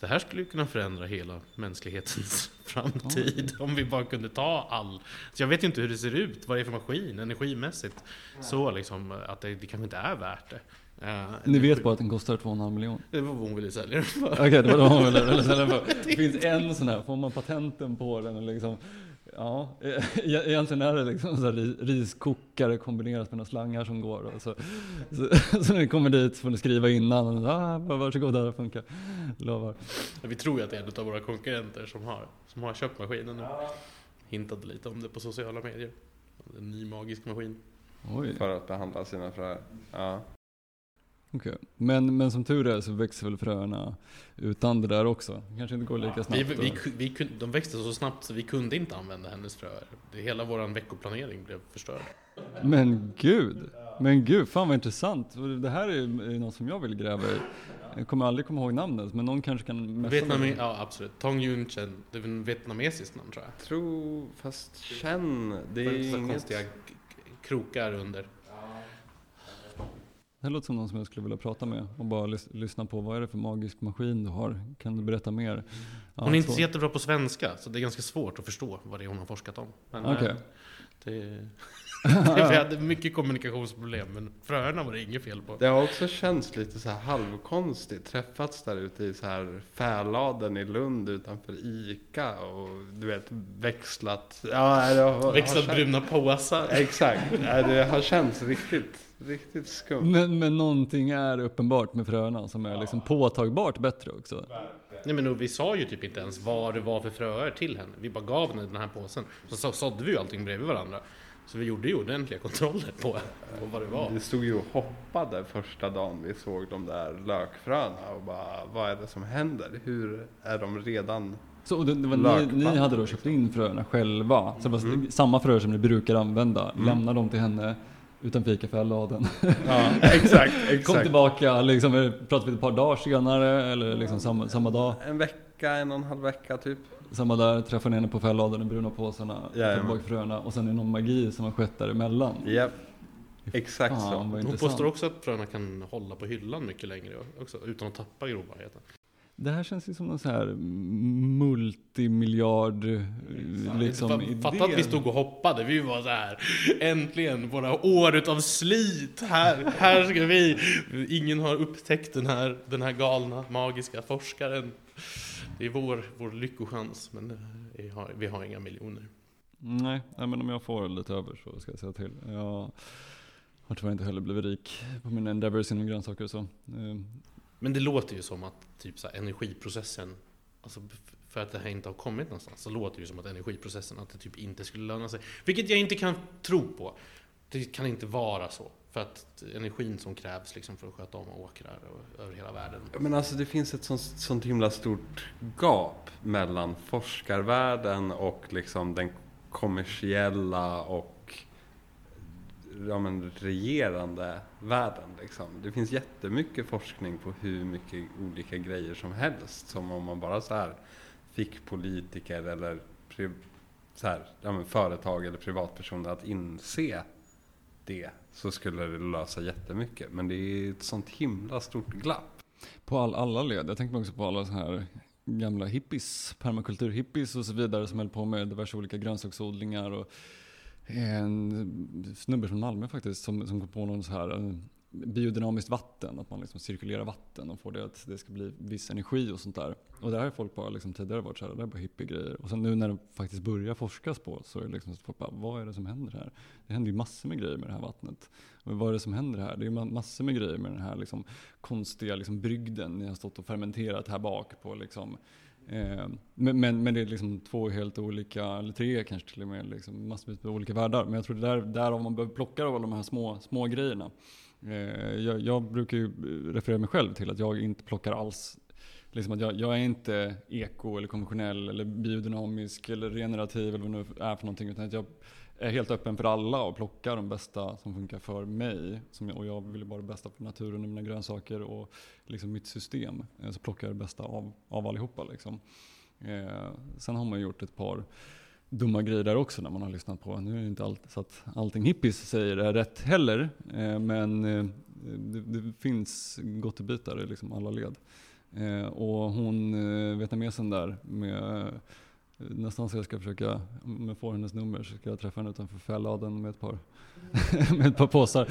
Det här skulle ju kunna förändra hela mänsklighetens [laughs] framtid om vi bara kunde ta all... Så jag vet ju inte hur det ser ut, vad det är för maskin energimässigt. Så liksom, att det, det kanske inte är värt det. Eh, Ni vet bara att den kostar 2,5 miljon. Det var vad hon ville sälja den för. Okej, det var de hon ville sälja för. [laughs] Det finns en sån här, får man patenten på den och liksom Ja, [laughs] e- egentligen är det liksom så riskokare kombinerat med några slangar som går. Och så, så, [laughs] så när ni kommer dit får ni skriva innan. Och, ah, varsågod, det här funkar. Lovar. Vi tror ju att det är en av våra konkurrenter som har, som har köpt maskinen nu. Hintade lite om det på sociala medier. En ny magisk maskin. Oj. För att behandla sina fröer. Ja. Okej. Men, men som tur är så växer väl fröerna utan det där också. Kanske inte går lika Vi, snabbt. vi, vi, kun- de växte så snabbt så vi kunde inte använda hennes fröer. Det, hela vår veckoplanering blev förstörd. Men gud, men gud, fan vad intressant. Det här är, är något som jag vill gräva i. Jag kommer aldrig komma ihåg namnet, men någon kanske kan Vietname, mig. ja absolut. Tong Yun Chen. Det är en vietnamesiskt namn tror jag. Tro, fast känn. Det är så inget... konstiga krokar under. Det här låter som någon som jag skulle vilja prata med och bara lys- lyssna på. Vad är det för magisk maskin du har? Kan du berätta mer? Ja, Hon är inte så. jättebra på svenska, så det är ganska svårt att förstå vad det är hon har forskat om. Men, Okej. eh, Det, [laughs] vi hade mycket kommunikationsproblem, men fröerna var det inget fel på. Det har också känts lite så här halvkonstigt. Träffats där ute i så här Fäladen i Lund utanför Ica och du vet växlat. Ja, det har, Växlat har bruna påsar. Exakt. [laughs] Ja, det har känts riktigt, riktigt skumt. Men, men någonting är uppenbart med fröna som är liksom påtagbart bättre också. Nej men och vi sa ju typ inte ens vad det var för fröer till henne. Vi bara gav henne den här påsen. Så så- sådde vi ju allting bredvid varandra. Så vi gjorde ju ordentliga kontroller på, på vad det var. Vi stod ju och hoppade första dagen vi såg de där lökfröna och bara vad är det som händer? Hur är de redan? Så det, det var ni, ni hade då köpt in fröna själva? Så det var Mm. samma fröer som ni brukar använda, lämna dem till henne utanför Ica-fälladen. Ja, exakt, [laughs] Kom exakt. tillbaka, liksom, pratade vi ett par dagar senare eller liksom samma, samma dag? En vecka, en och en halv vecka typ. Samma där, träffade henne på fälladen, de bruna påsarna, tog tillbaka fröna och sen är det någon magi som har skett däremellan. Japp, exakt Fan, så. Hon påstår också att fröna kan hålla på hyllan mycket längre också, utan att tappa grovbarheten. Det här känns ju som en sån här multimiljard eh, liksom, idé. Fatta att vi stod och hoppade, vi var så här. Äntligen, våra år utav slit! Här, här ska vi! Ingen har upptäckt den här, den här galna, magiska forskaren. Det är vår, vår lyckochans, men vi har, vi har inga miljoner. Nej, nej, men om jag får lite över så ska jag säga till. Jag har tyvärr inte heller blivit rik på mina endeavors inom grönsaker och så. Eh, Men det låter ju som att typ så här, energiprocessen, alltså för att det här inte har kommit någonstans, så låter det ju som att energiprocessen, att det typ inte skulle löna sig. Vilket jag inte kan tro på. Det kan inte vara så. För att energin som krävs liksom för att sköta om åkrar och, över hela världen. Men alltså det finns ett sånt, sånt himla stort gap mellan forskarvärlden och liksom den kommersiella och ja, men regerande världen. Liksom. Det finns jättemycket forskning på hur mycket olika grejer som helst. Som om man bara så här fick politiker eller så här, ja, men företag eller privatpersoner att inse det så skulle det lösa jättemycket. Men det är ett sånt himla stort glapp. På all, alla led. Jag tänker också på alla så här gamla hippies, permakulturhippies och så vidare som höll på med diverse olika grönsaksodlingar. Och en snubbe från Malmö faktiskt som, som kom på någon så här eh, biodynamiskt vatten, att man liksom cirkulerar vatten och får det att det ska bli viss energi och sånt där. Och där har folk bara liksom tidigare varit så här, det är bara hippiegrejer. Och sen nu när det faktiskt börjar forskas på så är det liksom så att folk bara, vad är det som händer här? Det händer ju massor med grejer med det här vattnet. Och vad är det som händer här? Det är ju massor med grejer med den här liksom konstiga liksom brygden ni har stått och fermenterat här bak på liksom. Eh, men, men, men det är liksom två helt olika, eller tre kanske till och med, liksom massvis med olika världar. Men jag tror det är där, därav man behöver plocka av alla de här små, små grejerna. Eh, jag, jag brukar ju eh, referera mig själv till att jag inte plockar alls Liksom att jag, jag är inte eko eller konventionell eller biodynamisk eller regenerativ eller vad det nu är för någonting. Utan att jag är helt öppen för alla och plockar de bästa som funkar för mig. Som jag, och jag vill ju bara det bästa för naturen och mina grönsaker och liksom mitt system. Eh, så plockar jag det bästa av, av allihopa. Liksom. Eh, sen har man gjort ett par dumma grejer där också när man har lyssnat på. Nu är det inte allt, så att allting hippies säger är rätt heller. Eh, men eh, det, det finns gottebitar i liksom alla led. Eh, och hon eh, vietnamesen där med eh, Nästan så jag ska försöka, om jag får hennes nummer så ska jag träffa henne utanför fälladen med ett par, [laughs] med ett par påsar,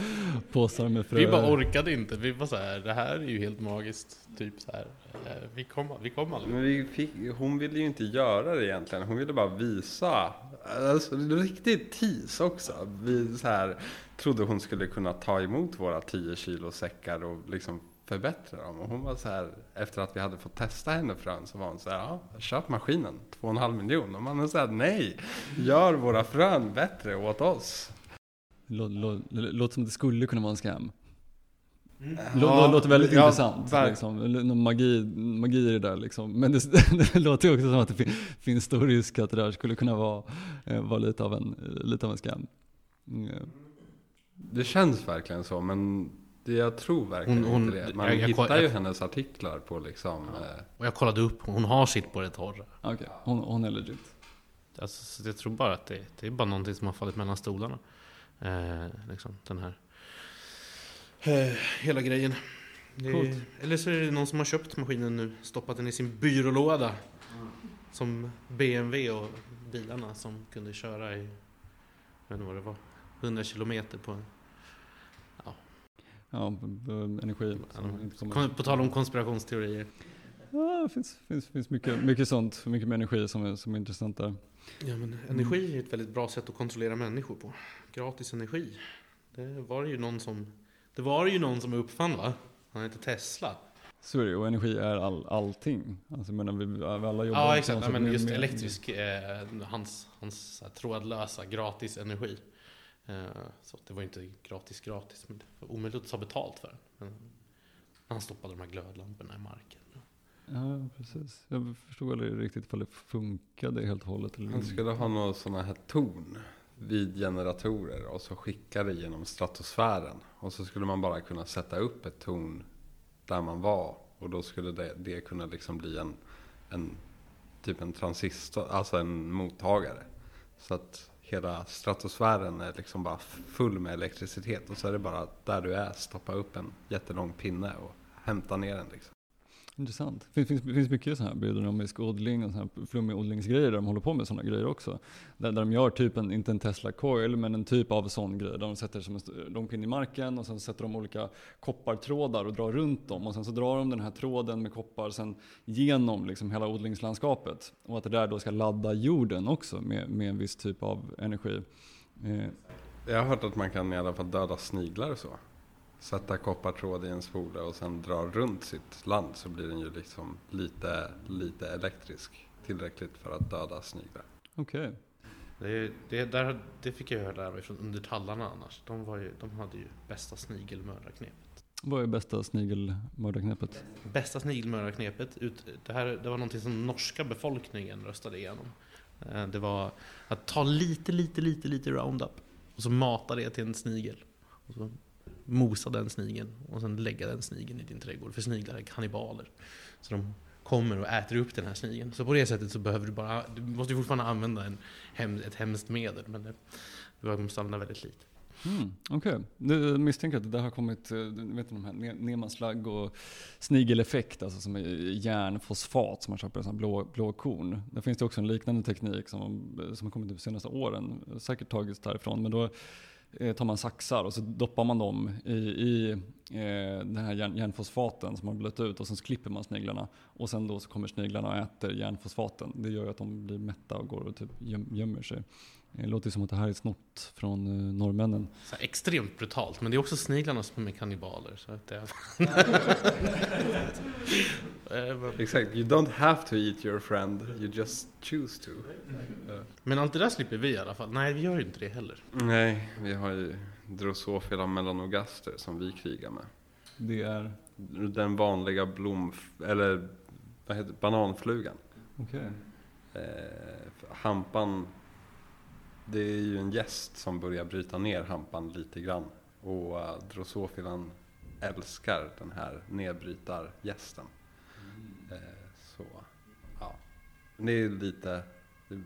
påsar med frö. Vi bara orkade inte. Vi var så här, det här är ju helt magiskt. Typ så här. eh, Vi kom, vi kom aldrig. Men vi fick, hon ville ju inte göra det egentligen. Hon ville bara visa. Alltså, riktigt tease också. Vi så här, trodde hon skulle kunna ta emot våra 10 kilo säckar och liksom förbättra dem. Och hon var så här, efter att vi hade fått testa henne frön så var hon så här, ja, köp maskinen, 2,5 miljoner. Och man här, nej, gör våra frön bättre åt oss. Lå- lå- Låter som att det skulle kunna vara en scam. Mm. Lå- lå- Låter väldigt ja, intressant. verk- Liksom. Någon magi, magi i det där liksom. Men det, [laughs] det låter också som att det fin, finns stor risk att det där skulle kunna vara, eh, vara lite, av en, lite av en scam. Mm. Det känns verkligen så, men jag tror verkligen Hon- hon- inte det. Man jag- jag- hittar jag- ju hennes artiklar på liksom... Eh, Och jag kollade upp, hon har sitt på det torra. Okej, hon, hon är legit. Alltså, så jag tror bara att det, det är bara någonting som har fallit mellan stolarna. Eh, liksom, den här eh, hela grejen. Det, Coolt. eller så är det någon som har köpt maskinen nu, stoppat den i sin byrålåda. Som BMW och bilarna som kunde köra i jag vet inte vad det var, 100 kilometer på en Ja, b- energi. som På tal om konspirationsteorier. Ja, det finns, finns, finns mycket, mycket sånt, mycket med energi som är, som är intressant där. Ja, men energi är ett väldigt bra sätt att kontrollera människor på. Gratis energi. Det var det ju någon som, det var det ju någon som uppfann va? Han heter Tesla. Så är det och energi är all, allting. Alltså, menar, vi, vi alla jobbar Ja exakt, ja, men just med- elektrisk, eh, hans, hans trådlösa gratis energi. Eh, så det var inte gratis gratis, men det var omöjligt att ta betalt för. Men han stoppade de här glödlamporna i marken. Ja, precis. Jag förstod aldrig riktigt ifall det funkade helt och hållet. Eller Han skulle ha några sådana här torn vid generatorer och så skicka det genom stratosfären. Och så skulle man bara kunna sätta upp ett torn där man var. Och då skulle det, det kunna liksom bli en, en typ en transistor, alltså en mottagare. Så att hela stratosfären är liksom bara full med elektricitet. Och så är det bara där du är, stoppa upp en jättelång pinne och hämta ner den liksom. Intressant. Det finns, finns, mycket sån här biodynamisk odling och så här flummig odlingsgrejer där de håller på med sådana grejer också. Där, där de gör typ en, inte en Tesla coil, men en typ av sån grej. Där de sätter som en lång pinne i marken och sen sätter de olika koppartrådar och drar runt dem. Och sen så drar de den här tråden med koppar sen genom liksom hela odlingslandskapet. Och att det där då ska ladda jorden också med, med en viss typ av energi. Eh, Jag har hört att man kan i alla fall döda sniglar och så. Sätta koppartråd i en spole och sen dra runt sitt land så blir den ju liksom lite, lite elektrisk. Tillräckligt för att döda sniglar. Okej. Det, det, där, det fick jag höra mig från undertallarna annars. De, var ju, de hade ju bästa snigelmördarknepet. Vad är bästa snigelmördarknepet? Bästa snigelmördarknepet, ut, det, här, det var någonting som norska befolkningen röstade igenom. Eh, Det var att ta lite, lite, lite, lite Roundup och så mata det till en snigel. Och så mosa den snigeln och sen lägga den snigeln i din trädgård. För sniglar är kannibaler. Så de kommer och äter upp den här snigeln. Så på det sättet så behöver du bara, du måste ju fortfarande använda en, hem- ett hemskt medel. Men det, du måste använda väldigt lite. Mm, Okej, okay. misstänker att det har kommit, eh, du vet de här nemaslagg och snigeleffekt, alltså som är järnfosfat som man köper i sådana blå, blå korn. Där finns det också en liknande teknik som, som har kommit de senaste åren, säkert tagits därifrån. Men då Eh, tar man saxar och så doppar man dem i, i eh, den här järn, järnfosfaten som har blött ut och sen så klipper man sniglarna. Och sen då så kommer sniglarna och äter järnfosfaten. Det gör ju att de blir mätta och går och typ göm, gömmer sig. Det låter som att det här är snott från eh, norrmännen. Så här extremt brutalt. Men det är också sniglarna som är kannibaler. Så att det [laughs] Exakt, you don't have to eat your friend, you just choose to. Men allt det där slipper vi i alla fall. Nej, vi gör ju inte det heller. Nej, vi har ju Drosophila melanogaster som vi krigar med. Det är, Den vanliga blom... eller vad heter det? bananflugan. okej. Eh, hampan, det är ju en gäst som börjar bryta ner hampan lite grann. Och uh, Drosophilan älskar den här nedbrytargästen. Eh, så, ja. Det är lite,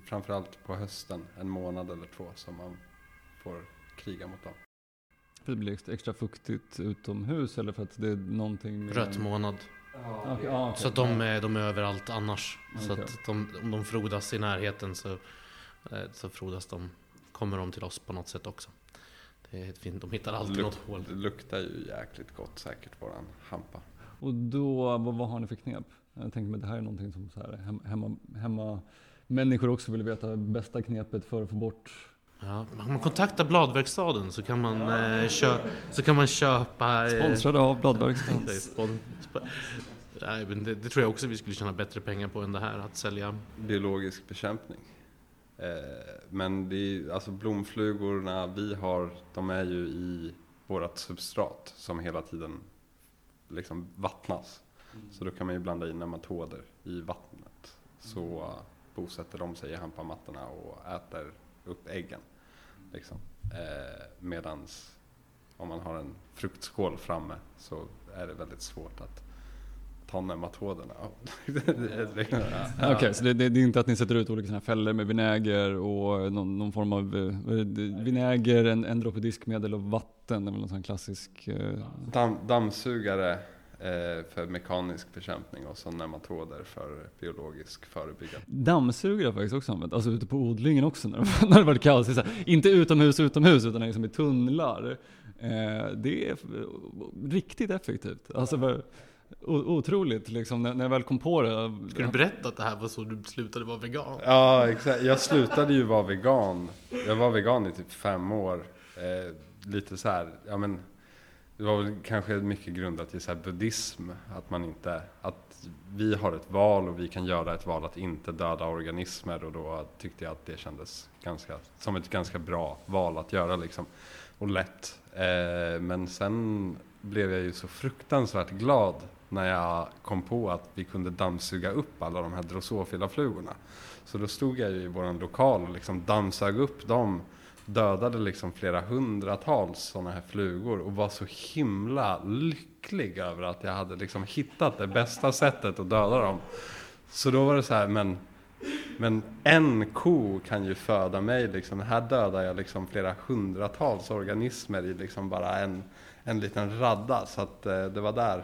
framförallt på hösten, en månad eller två, som man får kriga mot dem. För det blir extra, fuktigt utomhus eller för att det är någonting med... Rött månad. Ja, okej. Så att de är, de är överallt annars. Så Okej. att de, om de frodas i närheten så, eh, så frodas de, kommer de till oss på något sätt också. Det är fint, de hittar alltid Luk- något hål. Det luktar ju jäkligt gott säkert, våran hampa. Och då, vad, vad har ni för knep? Jag tänker mig att det här är någonting som så här, hem- hemma, hemma människor också vill veta bästa knepet för att få bort Ja, om man kontaktar Bladverkstaden så kan man, eh, kö, så kan man köpa... eh, Sponsrade av Bladverkstaden. [laughs] spon- sp- Nej, men det, det tror jag också vi skulle tjäna bättre pengar på än det här. Att sälja biologisk bekämpning. Eh, men det är, alltså blomflugorna vi har, de är ju i vårt substrat som hela tiden liksom vattnas. Så då kan man ju blanda in nematoder i vattnet. Så uh, bosätter de sig i hampamattorna och äter upp äggen. Liksom. Eh, medans om man har en fruktskål framme så är det väldigt svårt att [laughs] Ja. Okej, så det, det, det är inte att ni sätter ut olika såna fällor med vinäger och någon, någon form av eh, vinäger, en, en droppe diskmedel och vatten. Det är väl någon sån klassisk... Eh, Damm, dammsugare eh, för mekanisk bekämpning och så nematoder för biologisk förebyggande. Dammsugare har faktiskt också använt, alltså ute på odlingen också när det, [laughs] när det varit kaos. Så här, inte utomhus, utomhus, utan liksom i tunnlar. Eh, det är riktigt effektivt. Alltså, o- otroligt liksom, när, jag väl kom på det. Ska du berätta att det här var så du slutade vara vegan? Ja, exakt. Jag slutade ju vara vegan. Jag var vegan i typ fem år. Eh, lite så här, ja men det var väl kanske mycket grundat i så här buddhism. Att man inte, att vi har ett val och vi kan göra ett val att inte döda organismer och då tyckte jag att det kändes ganska, som ett ganska bra val att göra liksom. Och lätt. Eh, men sen blev jag ju så fruktansvärt glad när jag kom på att vi kunde dammsuga upp alla de här drosofila flugorna. Så då stod jag ju i våran lokal och liksom dammsög upp dem, dödade liksom flera hundratals sådana här flugor och var så himla lycklig över att jag hade liksom hittat det bästa sättet att döda dem. Så då var det så här, men, men en ko kan ju föda mig liksom. Här dödar jag liksom flera hundratals organismer i liksom bara en, en liten radda. Så att eh, det var där,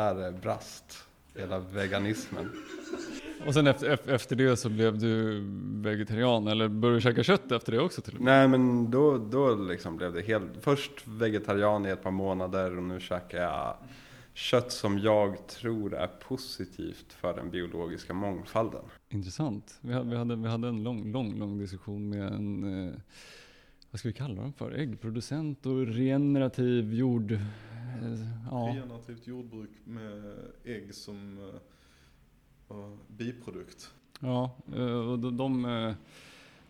där brast hela veganismen. Och sen efter, ef- efter det så blev du vegetarian, eller började du käka kött efter det också till och med? Nej men då, då liksom blev det helt, först vegetarian i ett par månader och nu käkar jag kött som jag tror är positivt för den biologiska mångfalden. Intressant. Vi hade, vi hade, vi hade en lång, lång, lång diskussion med en, eh, vad ska vi kalla dem för? Äggproducent och regenerativ jord... Eh, ja. Regenerativt jordbruk med ägg som eh, biprodukt. Ja, eh, och de, de, de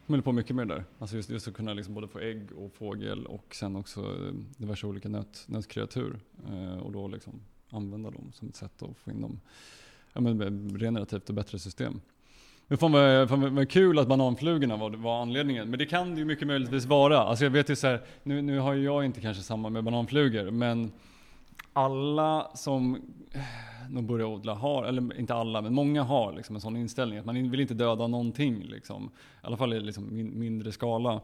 håller på mycket med det där. Alltså just, just att kunna liksom både få ägg och fågel och sen också diverse olika nöt, nötkreatur. Och då liksom använda dem som ett sätt att få in dem ja, men regenerativt och bättre system. Men fan vad, fan vad- kul att bananflugorna var, var anledningen. Men det kan det ju mycket möjligtvis vara. Alltså jag vet ju så här, nu, nu har ju jag inte kanske samma med bananflugor, men alla som eh, de börjar odla har, eller inte alla, men många har liksom en sån inställning att man vill inte döda någonting. Liksom. I alla fall i liksom mindre skala.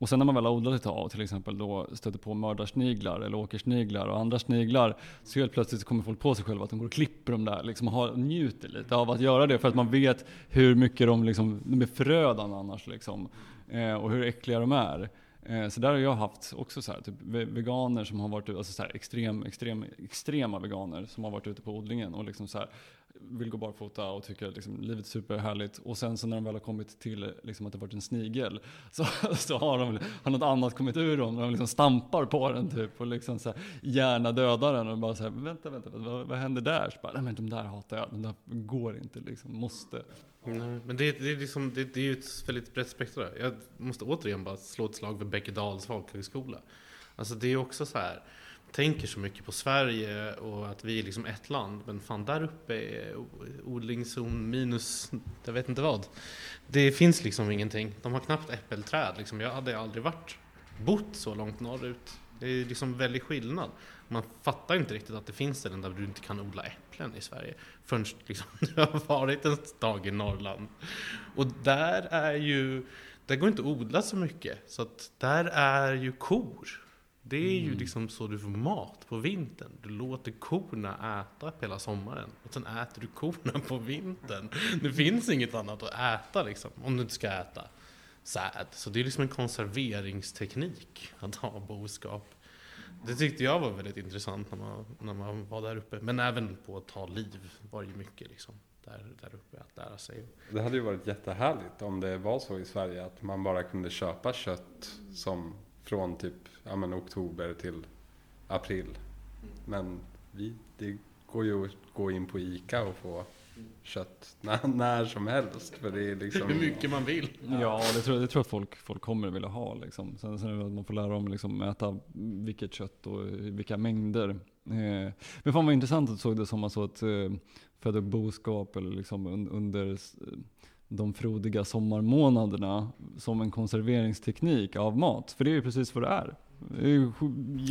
Och sen när man väl har odlat ett tag och till exempel då stöter på mördarsniglar eller åkersniglar och andra sniglar så helt plötsligt kommer folk på sig själva att de går och klipper dem där liksom och har, njuter lite av att göra det för att man vet hur mycket de, liksom, de är förödande annars liksom. Eh, och hur äckliga de är. Eh, Så där har jag haft också så här, typ veganer som har varit ute, alltså så här, extrem, extrem, extrema veganer som har varit ute på odlingen och liksom så här, vill gå barfota och tycker att liksom, livet är superhärligt. Och sen så när de väl har kommit till liksom, att det varit en snigel [laughs] så, så har, de, har något annat kommit ur dem de liksom stampar på den typ och liksom så här, gärna dödar den och bara så här, vänta, vänta, vänta vad, vad händer där? Så bara, Nej men de där hatar jag, de där går inte liksom, måste. Nej, men det, det, är liksom, det, det är ju ett väldigt brett spektra. Jag måste återigen bara slå ett slag för Bäckedals folkhögskola. Alltså det är också så här, tänker så mycket på Sverige och att vi är liksom ett land. Men fan där uppe är odlingszon minus, jag vet inte vad. Det finns liksom ingenting. De har knappt äppelträd. Liksom. Jag hade aldrig varit, bott så långt norrut. Det är liksom väldigt skillnad. Man fattar inte riktigt att det finns ställen där du inte kan odla äpplen i Sverige förrän liksom, [laughs] du har varit en dag i Norrland. Och där är ju, där går inte att odla så mycket. Så att där är ju kor. Det är ju liksom så du får mat på vintern. Du låter korna äta hela sommaren. Och sen äter du korna på vintern. Det finns inget annat att äta liksom, om du inte ska äta säd. Så det är liksom en konserveringsteknik att ha boskap. Det tyckte jag var väldigt intressant när man, när man var där uppe. Men även på att ta liv var ju mycket liksom där, där uppe att lära sig. Det hade ju varit jättehärligt om det var så i Sverige att man bara kunde köpa kött som från typ ja, men oktober till april. Men vi, det går ju att gå in på ICA och få kött när, när som helst. För det är liksom... Hur mycket man vill. Ja, det tror, det tror jag att folk, folk kommer vilja ha. Liksom. Sen, sen är det att man får lära dem liksom, äta vilket kött och vilka mängder. Eh, men fan vad intressant att du såg det som alltså att eh, föda boskap eller liksom un, under de frodiga sommarmånaderna som en konserveringsteknik av mat. För det är ju precis vad det är. Det är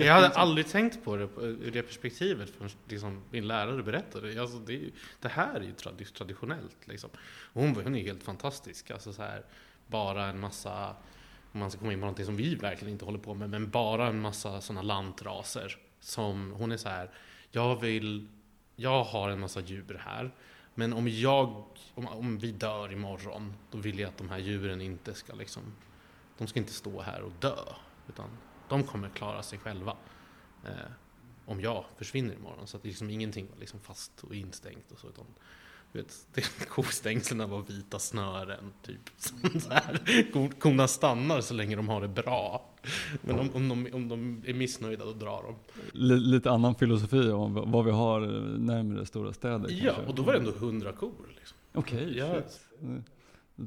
Jag hade aldrig tänkt på det ur det perspektivet förrän liksom min lärare berättade. Alltså det, är ju, det här är ju traditionellt. Liksom. Och hon, hon är helt fantastisk. Alltså så här, bara en massa, om man ska komma in på någonting som vi verkligen inte håller på med, men bara en massa sådana lantraser. Som hon är så här, jag vill jag har en massa djur här. Men om jag, om, om vi dör imorgon, då vill jag att de här djuren inte ska liksom, de ska inte stå här och dö. Utan de kommer klara sig själva. Eh, om jag försvinner imorgon. Så att det liksom ingenting var liksom fast och instängt och så. Utan, vet, [laughs] kostängslen var vita snören. Typ. [laughs] Här. Ko- Korna stannar så länge de har det bra. Men om, om, de, om de är missnöjda, då drar de. Li- lite annan filosofi om vad vi har närmare stora städer Ja, kanske. och då var det ändå hundra kor. Liksom. Okej, Ja. shit.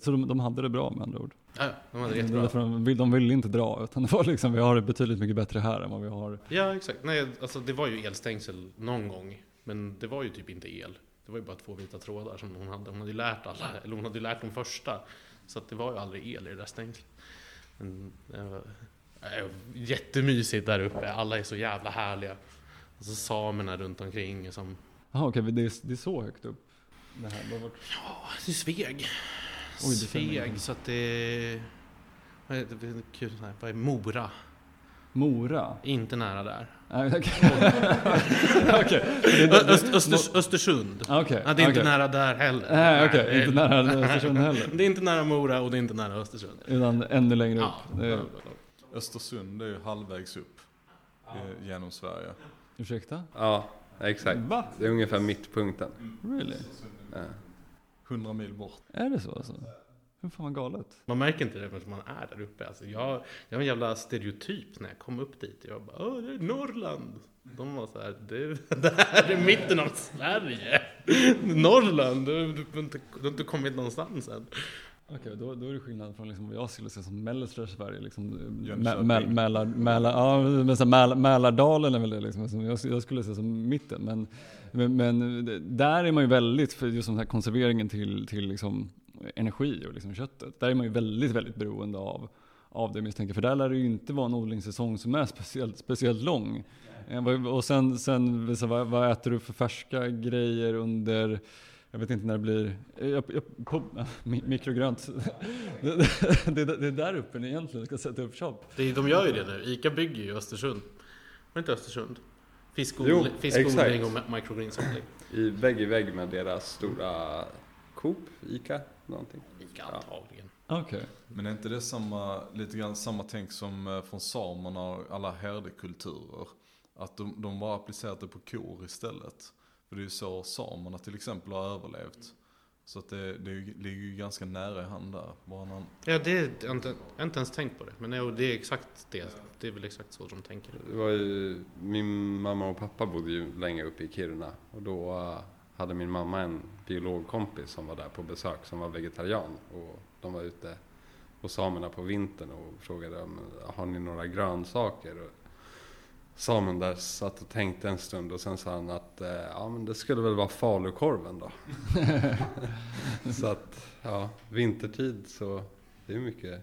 Så de, de hade det bra med andra ord. Ja, de hade det jättebra. därför de, vill, de ville inte dra, utan det var liksom, vi har det betydligt mycket bättre här än vad vi har. Ja, exakt. Nej, alltså det var ju elstängsel någon gång. Men det var ju typ inte el. Det var ju bara två vita trådar som hon hade. Hon hade ju lärt alla, eller hon hade ju lärt de första. Så det var ju aldrig el i det där stängslet. Men det var, det var jättemysigt där uppe. Alla är så jävla härliga. Och så samerna runt omkring som... Jaha okej, det, är, det är så högt upp? Det här, det varit... Ja, det är Sveg. Oj, det Sveg, så att det... Vad är, det vad är Mora? Mora? Inte nära där. [laughs] Öst, Östers, Östersund. Okej. Ja, det är inte okej. nära där heller. Nej okej, det är- inte nära Östersund heller. [laughs] Det är inte nära Mora och det är inte nära Östersund. Utan ännu längre upp. Ja, Det är, Östersund är ju halvvägs upp eh, genom Sverige. ursäkta? Ja, exakt. Va? Det är ungefär mittpunkten. Really? Ja. 100 mil bort. Är det så alltså? Hur fan vad galet? Man märker inte det förrän man är där uppe. Alltså jag, jag har en jävla stereotyp när jag kom upp dit. Jag bara, åh det är Norrland. De var så här, det, [laughs] det här är mitten av Sverige. Norrland, du, du, inte, du har inte kommit någonstans än. Okej, då, då är det skillnad från liksom vad jag skulle se som mellersta Sverige. Liksom, Mälar, Mälar, ja, men så här, Mälar, Mälardalen är väl det liksom, som jag, jag skulle se som mitten. Men, men, men där är man ju väldigt, för just den här konserveringen till, till liksom energi och liksom köttet. Där är man ju väldigt, väldigt beroende av, av det misstänker. För där lär det ju inte vara en odlingssäsong som är speciellt, speciellt lång. Eh, Och sen, sen så vad, vad äter du för färska grejer under jag vet inte när det blir, jag, jag, på, [laughs] mi- mikrogrönt. [laughs] Det, [laughs] det, det, är där uppe ni egentligen ska sätta upp shop. Det, de gör ju det nu. Ica bygger ju i Östersund. Var inte Östersund? Fiskodling, och microgreensodling. I vägg i vägg med deras stora Coop, Ica, någonting. Ja. antagligen. Okej. Men är inte det samma, lite grann samma tänk som eh, från samerna och alla herdekulturer? Att de, de bara applicerat det på kor istället. För det är ju så samerna till exempel har överlevt. Så att det, det ligger ju ganska nära i hand där. Bara någon, Ja, det är, jag, inte, jag har inte ens tänkt på det. Men jo, det är exakt det. Det är väl exakt så de tänker. Det var ju, min mamma och pappa bodde ju länge uppe i Kiruna och då eh, hade min mamma en biologkompis som var där på besök som var vegetarian och de var ute hos samerna på vintern och frågade om har ni några grönsaker? Och samen där satt och tänkte en stund och sen sa han att eh, ja men det skulle väl vara falukorven då. [laughs] så att ja, vintertid så det är mycket,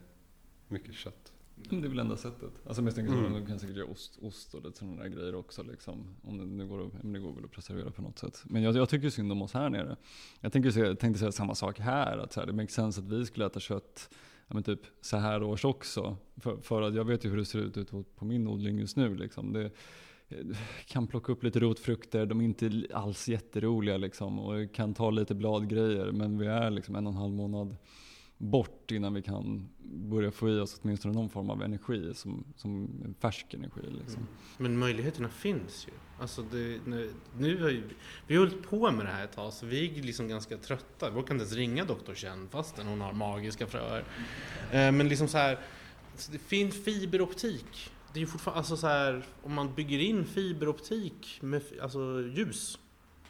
mycket kött. Det är väl enda sättet. Alltså misstänker Mm. mm. de kan säkert göra ost, ost och lite sådana där grejer också liksom. Om det nu går, om det går väl att preservera på något sätt. Men jag, jag tycker synd om oss här nere. Jag tänker tänkte säga samma sak här. Att så här, det makes sense att vi skulle äta kött ja, men typ så här års också. För, för att jag vet ju hur det ser ut ute på min odling just nu. Liksom. Det, kan plocka upp lite rotfrukter, de är inte alls jätteroliga liksom. Och kan ta lite bladgrejer. Men vi är liksom en och en halv månad bort innan vi kan börja få i oss åtminstone någon form av energi som, som färsk energi. Liksom. Mm. Men möjligheterna finns ju. Alltså det, nu, nu har ju, vi har hållit på med det här ett tag, så vi är liksom ganska trötta. Vi kan inte ens ringa doktor Chen fastän hon har magiska fröer. Eh, men liksom så här, det finns fiberoptik. Det är ju fortfarande, alltså så här, om man bygger in fiberoptik med alltså ljus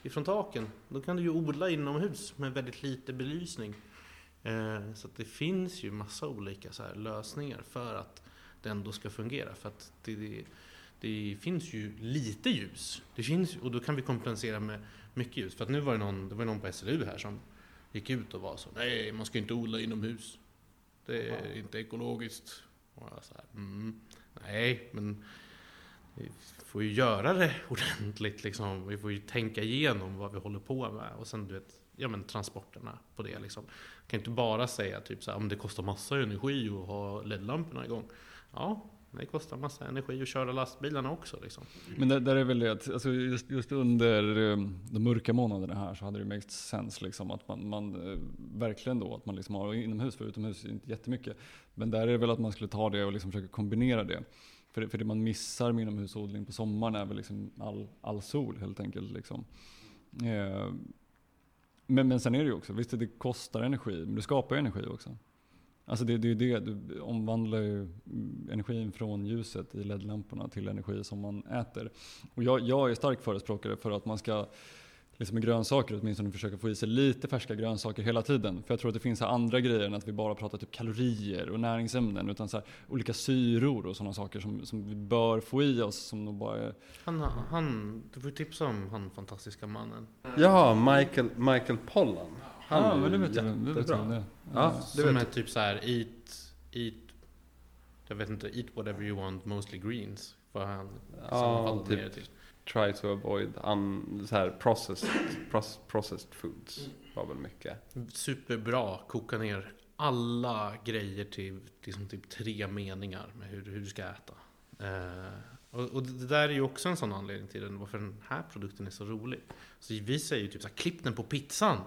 ifrån taken, då kan du ju odla inomhus med väldigt lite belysning. Eh, så det finns ju massa olika så lösningar för att det ändå ska fungera. För att det, det, det finns ju lite ljus. Det finns, och då kan vi kompensera med mycket ljus. För att nu var det någon, det var någon på SLU här som gick ut och var så Nej, man ska inte odla inomhus. Det är inte ekologiskt. Och jag så här, mm, nej, men vi får ju göra det [laughs] ordentligt liksom. Vi får ju tänka igenom vad vi håller på med. Och sen du vet, ja men transporterna på det liksom. kan inte bara säga typ så här, om det kostar massa energi att ha LED-lamporna igång. Ja, Det kostar massa energi att köra lastbilarna också. Liksom. Men där, där är väl det att alltså just, just under eh, de mörka månaderna här så hade det made sense liksom att man, man eh, verkligen då att man liksom har inomhus för utomhus inte jättemycket. Men där är det väl att man skulle ta det och liksom försöka kombinera det. För, det- för det man missar med inomhusodling på sommaren är väl liksom all, all sol helt enkelt. Liksom. Eh, men, men sen är det ju också, visst det kostar energi, men du skapar ju energi också. Alltså det, det är ju det, du omvandlar ju energin från ljuset i LED-lamporna till energi som man äter. Och jag, jag är stark förespråkare för att man ska, liksom med grönsaker åtminstone försöka få i sig lite färska grönsaker hela tiden. För jag tror att det finns andra grejer än att vi bara pratar typ kalorier och näringsämnen. Utan så här olika syror och sådana saker som, som vi bör få i oss som nog bara är Han, han, du får tipsa om han fantastiska mannen. Ja, Michael, Michael Pollan. Han ja, är men det vet jag, det vet jag det. Ja, det Som är typ så här, eat, eat, jag vet inte, eat whatever you want, mostly greens. Vad han Ja, typ. ner till. Try to avoid un, så här processed, proce- processed foods. Var väl mycket. Superbra, koka ner alla grejer till liksom typ tre meningar med hur, hur du ska äta. Eh, och, och det där är ju också en sån anledning till den, varför den här produkten är så rolig. Så vi säger ju typ så här, klipp den på pizzan.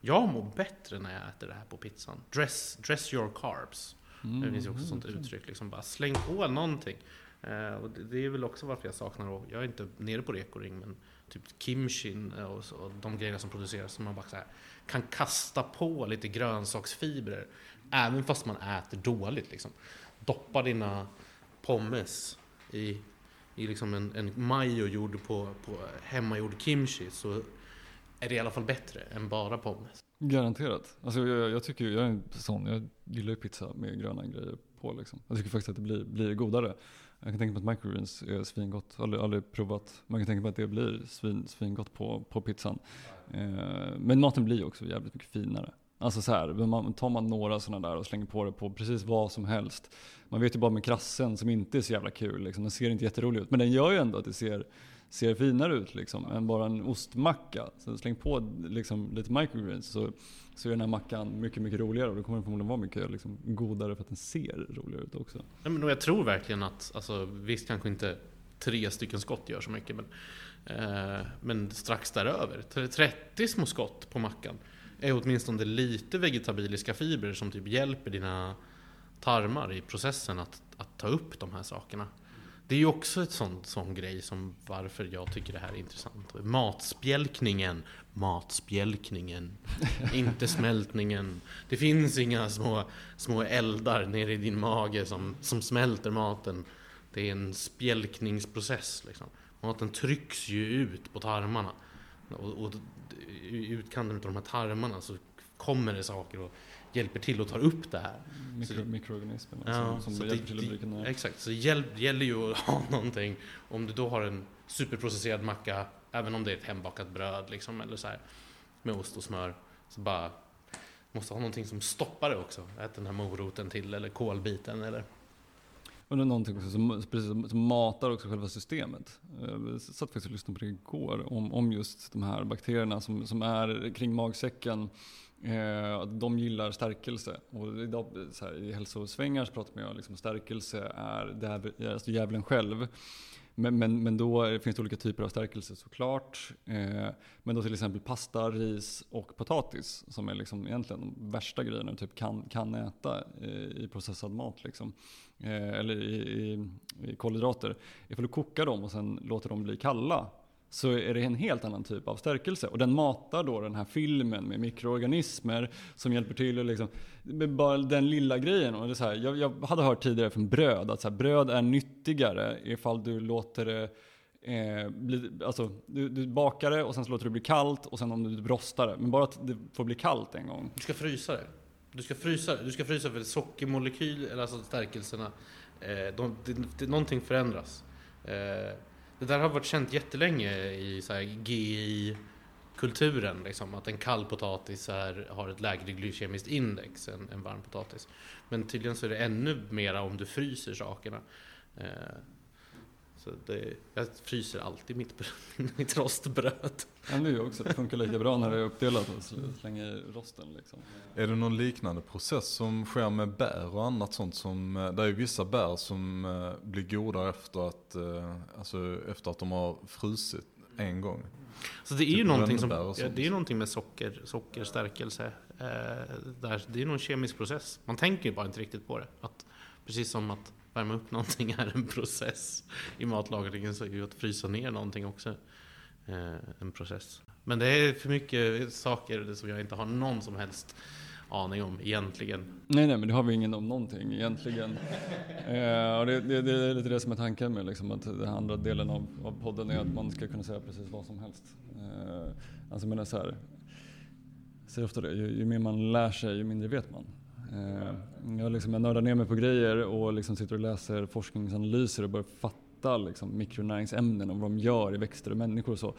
Jag mår bättre när jag äter det här på pizzan. Dress, dress your carbs. Mm, Det finns ju också ett sånt uttryck, liksom bara släng på någonting. Eh, och det, det är väl också varför jag saknar, och jag är inte nere på rekoring, men typ kimchin eh, och, så, och de grejerna som produceras som man bara så här, kan kasta på lite grönsaksfibrer. Även fast man äter dåligt. Liksom. Doppa dina pommes i, i liksom en, en majo gjord på, på hemmagjord kimchi så är det i alla fall bättre än bara pommes. Garanterat. Alltså jag, jag tycker jag är en sån, jag gillar ju pizza med gröna grejer på liksom. Jag tycker faktiskt att det blir, blir godare. Jag kan tänka mig att microgreens är svingott, aldrig, aldrig provat. Man kan tänka mig att det blir svin, svingott på, på pizzan. Eh, men maten blir också jävligt mycket finare. Alltså så här, man, tar man några sådana där och slänger på det på precis vad som helst. Man vet ju bara med krassen som inte är så jävla kul, liksom. den ser inte jätterolig ut. Men den gör ju ändå att det ser, ser finare ut liksom, än bara en ostmacka. Så släng på liksom, lite microgreens så, så är den här mackan mycket, mycket roligare. Och då kommer den förmodligen vara mycket liksom, godare för att den ser roligare ut också. Ja, men jag tror verkligen att, alltså, visst kanske inte tre stycken skott gör så mycket, men, eh, men strax däröver. 30 små skott på mackan är åtminstone lite vegetabiliska fibrer som typ hjälper dina tarmar i processen att, att ta upp de här sakerna. Det är ju också ett sånt, sån grej som varför jag tycker det här är intressant. Matspjälkningen, matspjälkningen, [laughs] inte smältningen. Det finns inga små, små eldar nere i din mage som, som smälter maten. Det är en spjälkningsprocess. Liksom. Maten trycks ju ut på tarmarna. Och, och i utkanten av de här tarmarna så kommer det saker och hjälper till och tar upp det här. Mikro, Så- mikroorganismerna Ja, som, så som hjälper till att bryta ner. Exakt, så det hjäl- gäller ju att [laughs] ha någonting. Om du då har en superprocesserad macka, även om det är ett hembakat bröd liksom, eller så här, med ost och smör, så bara måste ha någonting som stoppar det också. Ät den här moroten till, eller kolbiten, eller Och det är någonting också som, precis, som- som matar också själva systemet. Jag satt faktiskt och lyssnade på det igår om, om just de här bakterierna som, som är kring magsäcken. Eh, de gillar stärkelse. Och idag, så här, I hälsosvängar så pratar man ju om liksom stärkelse är djäv- alltså djävulen själv. Men, men, men då finns det olika typer av stärkelse såklart. Eh, men då till exempel pasta, ris och potatis som är liksom egentligen de värsta grejerna du typ kan, kan äta i processad mat. Liksom. Eh, eller i, i, i kolhydrater. Ifall du kokar dem och sen låter dem bli kalla så är det en helt annan typ av stärkelse. Och den matar då den här filmen med mikroorganismer som hjälper till och liksom, med bara den lilla grejen. Och det är så här, jag, jag hade hört tidigare från bröd att så här, bröd är nyttigare ifall du låter det Eh, bli, alltså, du, du bakar det och sen så låter det bli kallt och sen om du rostar det. Men bara att det får bli kallt en gång. du ska frysa det. Du ska frysa det. Du ska frysa för sockermolekyl, eller alltså stärkelserna, eh, de, de, de, någonting förändras. Eh, det där har varit känt jättelänge i så här GI-kulturen, liksom, att en kall potatis är, har ett lägre glykemiskt index än en varm potatis. Men tydligen så är det ännu mera om du fryser sakerna. Eh, så det, jag fryser alltid mitt, [laughs] mitt rostbröd. Ja, det är ju också. Det funkar lika bra när det är uppdelat och sl- slänger i rosten liksom. Är det någon liknande process som sker med bär och annat sånt som, eh, det är ju vissa bär som eh, blir goda efter att, eh, alltså efter att de har frusit en gång. Så det är ju Typ någonting, som, ja, det är ju någonting med socker, sockerstärkelse. Eh, där, det är någon kemisk process. Man tänker bara inte riktigt på det. Att, precis som att värma upp någonting är en process i matlagringen så är ju att frysa ner någonting också eh, en process. Men det är för mycket saker som jag inte har någon som helst aning om egentligen. Nej, nej, men det har vi ingen om någonting egentligen. [laughs] Eh, och det, det, det är lite det som är tanken med liksom, att den andra delen av, av podden är att man ska kunna säga precis vad som helst. Eh, alltså jag menar så här, jag säger ofta det, ju, ju mer man lär sig ju mindre vet man. Eh, jag, liksom, jag nördar ner mig på grejer och liksom sitter och läser forskningsanalyser och börjar fatta liksom, mikronäringsämnen och vad de gör i växter och människor och så.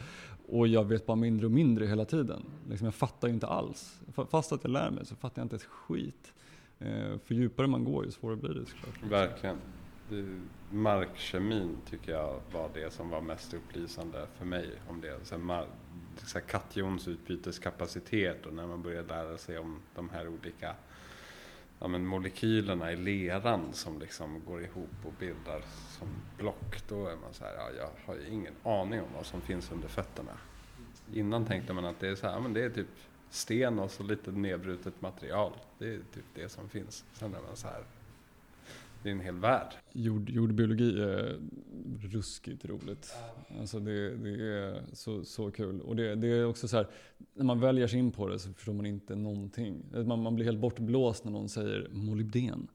Och jag vet bara mindre och mindre hela tiden. Liksom, jag fattar ju inte alls. Fast att jag lär mig så fattar jag inte ett skit. Eh, för djupare man går ju svårare blir det såklart. Verkligen. Markkemin tycker jag var det som var mest upplysande för mig om det. Så här, så här kationsutbyteskapacitet och när man börjar lära sig om de här olika ja, men molekylerna i leran som liksom går ihop och bildar som block. Då är man så här, ja, jag har ju ingen aning om vad som finns under fötterna. Innan tänkte man att det är så här, ja, men det är typ sten och så lite nedbrutet material. Det är typ det som finns. Sen är man så här, det är en hel värld. Jord, jordbiologi är ruskigt roligt. Alltså det, det är så, så kul. Och det, det är också så här, när man väljer sig in på det så förstår man inte någonting. Man, man blir helt bortblåst när någon säger molybden.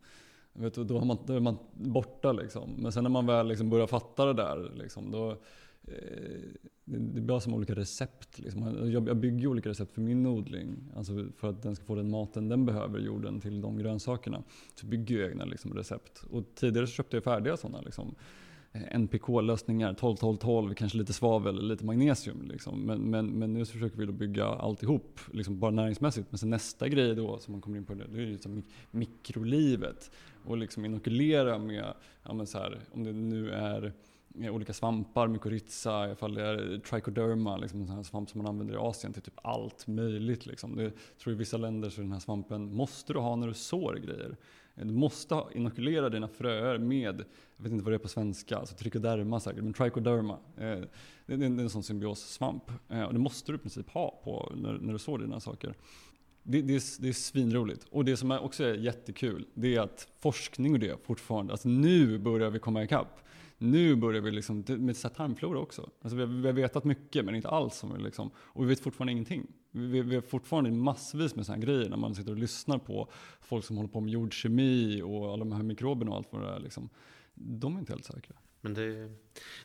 Vet du, då, har man, då är man borta liksom. Men sen när man väl liksom börjar fatta det där, liksom, då, Eh, det, det blir som olika recept. Liksom. Jag, bygger olika recept för min odling. Alltså för att den ska få den maten den behöver, jorden, till de grönsakerna. Så bygger jag egna liksom, recept. Och tidigare så köpte jag färdiga sådana. Liksom. Eh, NPK-lösningar, 12-12-12, kanske lite svavel, lite magnesium. Liksom. Men, men, men nu så försöker vi då bygga alltihop, liksom bara näringsmässigt. Men sen nästa grej då som man kommer in på, det, det är ju liksom mikrolivet. Och liksom inokulera med, ja men så här, om det nu är olika svampar, mykorrhiza, ifall det eh, är trichoderma, liksom en sån här svamp som man använder i Asien till typ allt möjligt. Liksom. Det, jag tror i vissa länder så är den här svampen måste du ha när du sår grejer. Eh, du måste inokulera dina fröer med, jag vet inte vad det är på svenska, alltså trichoderma säkert, men trichoderma. Eh, det, är en sån symbiossvamp. Eh, och det måste du i princip ha på när, när du sår dina saker. Det, det, är, det är svinroligt. Och det som också är jättekul, det är att forskning och det fortfarande, alltså nu börjar vi komma ikapp. Nu börjar vi liksom, med så här tarmflora också. Alltså vi, har, vi har vetat mycket men inte alls. Som vi liksom, och vi vet fortfarande ingenting. Vi, vi, har fortfarande massvis med sådana grejer när man sitter och lyssnar på folk som håller på med jordkemi och alla de här mikroberna och allt vad det är. Liksom. De är inte helt säkra. Men det,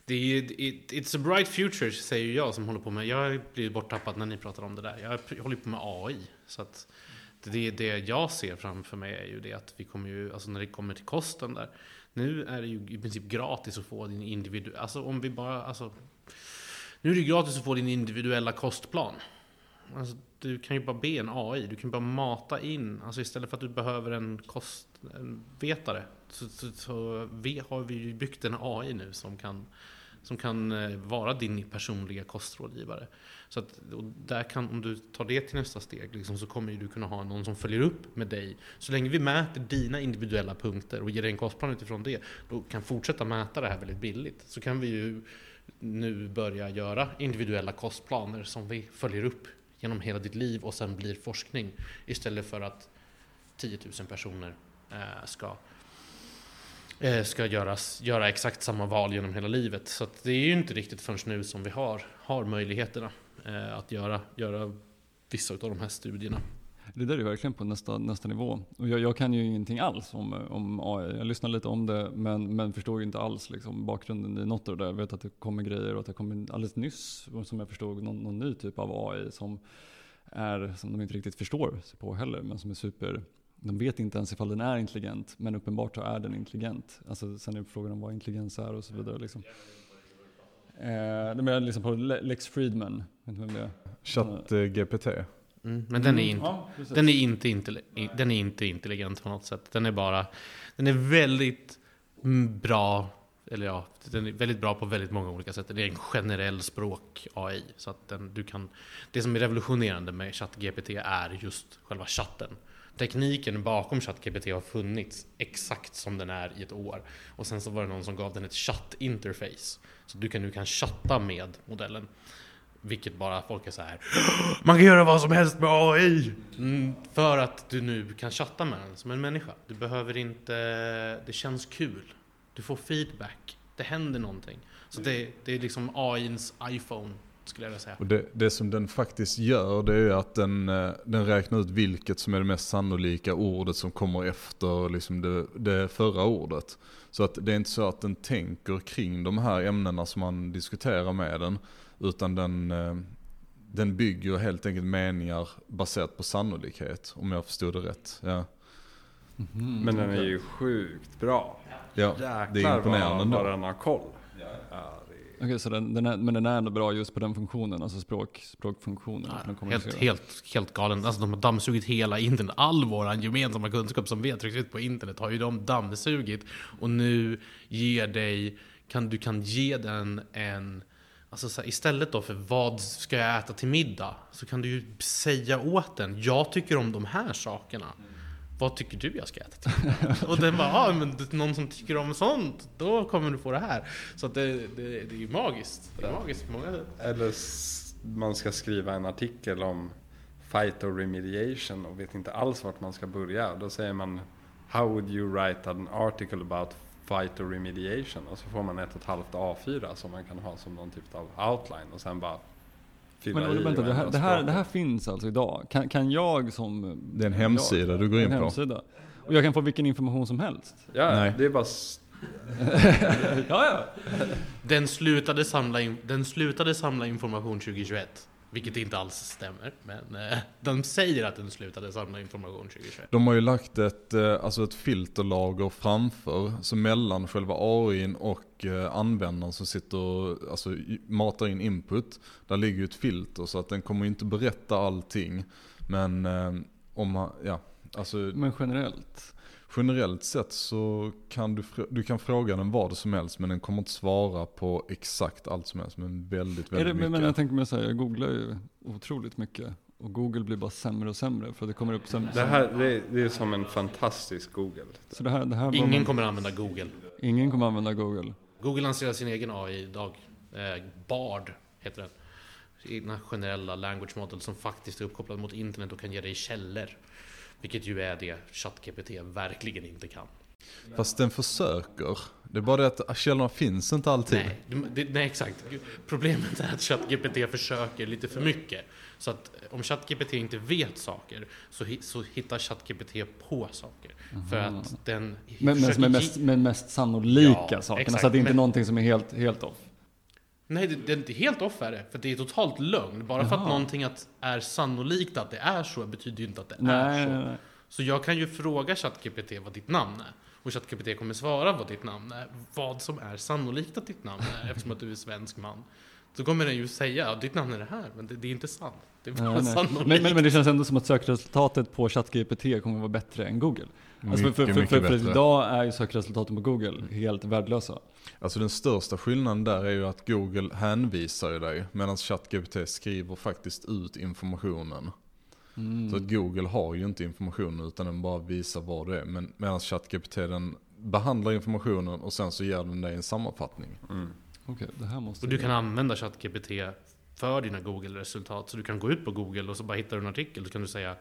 det är ju- it, It's a bright future säger ju jag som håller på med, jag blir borttappad när ni pratar om det där. Jag håller på med AI. Så att det, det jag ser framför mig är ju det att vi kommer ju, alltså när det kommer till kosten där. Nu är det ju i princip gratis att få din individuella, alltså om vi bara, alltså. Nu är det gratis att få din individuella kostplan. Alltså, du kan ju bara be en AI, du kan bara mata in, alltså istället för att du behöver en kostvetare så, så, så vi har vi ju byggt en AI nu som kan, som kan eh, vara din personliga kostrådgivare. Så att, och där kan, om du tar det till nästa steg liksom, så kommer du kunna ha någon som följer upp med dig. Så länge vi mäter dina individuella punkter och ger dig en kostplan utifrån det, då kan fortsätta mäta det här väldigt billigt. Så kan vi ju nu börja göra individuella kostplaner som vi följer upp genom hela ditt liv och sen blir forskning istället för att 10 000 personer eh, ska eh, ska göras, göra exakt samma val genom hela livet. Så att det är ju inte riktigt förrän nu som vi har, har möjligheterna Eh, att göra, göra vissa av de här studierna. Det där är verkligen på nästa, nästa nivå. Och jag, jag kan ju ingenting alls om, om AI. Jag lyssnar lite om det men, men förstår ju inte alls liksom, bakgrunden i något av det där. Jag vet att det kommer grejer och att det kommer alldeles nyss, som jag förstod, någon, någon ny typ av AI som, är, som de inte riktigt förstår sig på heller. Men som är super, de vet inte ens ifall den är intelligent men uppenbart så är den intelligent. Alltså, sen är frågan om vad intelligens är och så vidare. Liksom. Eh, det menar liksom på Le- Lex Friedman, vet du vem det är? Chatt eh, GPT. Mm, men den är, inte, Ja, den, är inte intelli- den är inte intelligent på något sätt. Den är bara den är väldigt mm, bra eller ja, den är väldigt bra på väldigt många olika sätt. Det är en generell språk-AI. Så att den, du kan, det som är revolutionerande med ChatGPT är just själva chatten. Tekniken bakom ChatGPT har funnits exakt som den är i ett år. Och sen så var det någon som gav den ett chatt-interface. Så du kan nu kan chatta med modellen. Vilket bara folk är så här. Man kan göra vad som helst med AI! Mm, för att du nu kan chatta med den som en människa. Du behöver inte... Det känns kul. Du får feedback. Det händer någonting. Så det, det är liksom AIns iPhone, skulle jag vilja säga. Och det, det som den faktiskt gör det är att den, eh, den räknar ut vilket som är det mest sannolika ordet som kommer efter liksom det, det förra ordet. Så att det är inte så att den tänker kring de här ämnena som man diskuterar med den. Utan den, eh, den bygger helt enkelt meningar baserat på sannolikhet, om jag förstod det rätt. Ja, Mhm, Men den är ju sjukt bra. ja Jäklar det är imponerande vad, vad den har koll. Ja, så den, den är, men den är ändå bra just på den funktionen, alltså språk, språkfunktionen. den Helt, helt, helt galen. Alltså de har dammsugit hela internet. All våran gemensamma kunskap som vi har tryckt ut på internet har ju de dammsugit. Och nu ger dig, kan, du kan ge den en Alltså så här, istället då för vad ska jag äta till middag? Så kan du ju säga åt den, jag tycker om de här sakerna. Vad tycker du jag ska äta till? Och den bara, ah, men någon som tycker om sånt, då kommer du få det här. Så att det, det, det är ju magiskt. Det är magiskt på många sätt. Eller man ska skriva en artikel om phytoremediation och vet inte alls vart man ska börja. Då säger man How would you write an article about phytoremediation? Och så får man ett och ett halvt A4 som man kan ha som någon typ av outline och sen bara fylla Men i vänta, det här, det, här, det här finns alltså idag? Kan, kan jag som... Det är en hemsida du går in på. hemsida. Och jag kan få vilken information som helst? Ja, Nej. det är bara [laughs] ja, ja. Den slutade samla, in, den slutade samla information 2021. Vilket inte alls stämmer. Men eh, de säger att den slutade samla information 2021. De har ju lagt ett, eh, alltså ett filterlager framför, så mellan själva AIn och eh, användaren som sitter och alltså, matar in input. Där ligger ju ett filter så att den kommer ju inte berätta allting. Men om man, ja, alltså Men generellt? Generellt sett så kan du, du kan fråga den vad som helst men den kommer inte svara på exakt allt som helst men väldigt, Är väldigt det, mycket. men jag tänker mig säga, jag googlar ju otroligt mycket. Och Google blir bara sämre och sämre för det kommer upp sämre. Det här det, det är som en fantastisk Google. Så det här, det här Ingen man, kommer använda Google. ingen kommer använda Google. Google lanserar sin egen AI idag. Eh, Bard heter den. Egna generella language model som faktiskt är uppkopplad mot internet och kan ge dig källor. Vilket ju är det ChatGPT verkligen inte kan. Fast den försöker. Det är bara det att källorna finns inte alltid. Nej, det, nej, exakt. Problemet är att ChatGPT försöker lite för mycket. Så att om ChatGPT inte vet saker så, så hittar ChatGPT på saker. För att den Men, men är mest, men mest sannolika Ja, sakerna. exakt. Så att det inte är Men- någonting som är helt, helt off. Nej, det, det är inte helt off är det. För det är totalt lögn. Bara för att Jaha. någonting att är sannolikt att det är så betyder ju inte att det Nej, är så. nej, nej. Så jag kan ju fråga ChatGPT vad ditt namn är. Och ChatGPT kommer svara vad ditt namn är. Vad som är sannolikt att ditt namn är eftersom att du är svensk man. Så kommer den ju säga att ditt namn är det här, men det, det är inte sant. Det är bara Nej, nej. Men, men, men det känns ändå som att sökresultatet på ChatGPT kommer vara bättre än Google. Alltså för, för, Mycket, för, mycket för, för bättre. idag är ju sökresultaten på Google helt värdelösa. Alltså den största skillnaden där är ju att Google hänvisar ju dig medan ChatGPT skriver faktiskt ut informationen. Mm. Så att Google har ju inte informationen utan den bara visar vad det är. Men medan ChatGPT den behandlar informationen och sen så ger den dig en sammanfattning. Mm. Okej, det här måste Och du kan använda ChatGPT för dina Google-resultat. Så du kan gå ut på Google och så bara hittar du en artikel. Så kan du säga,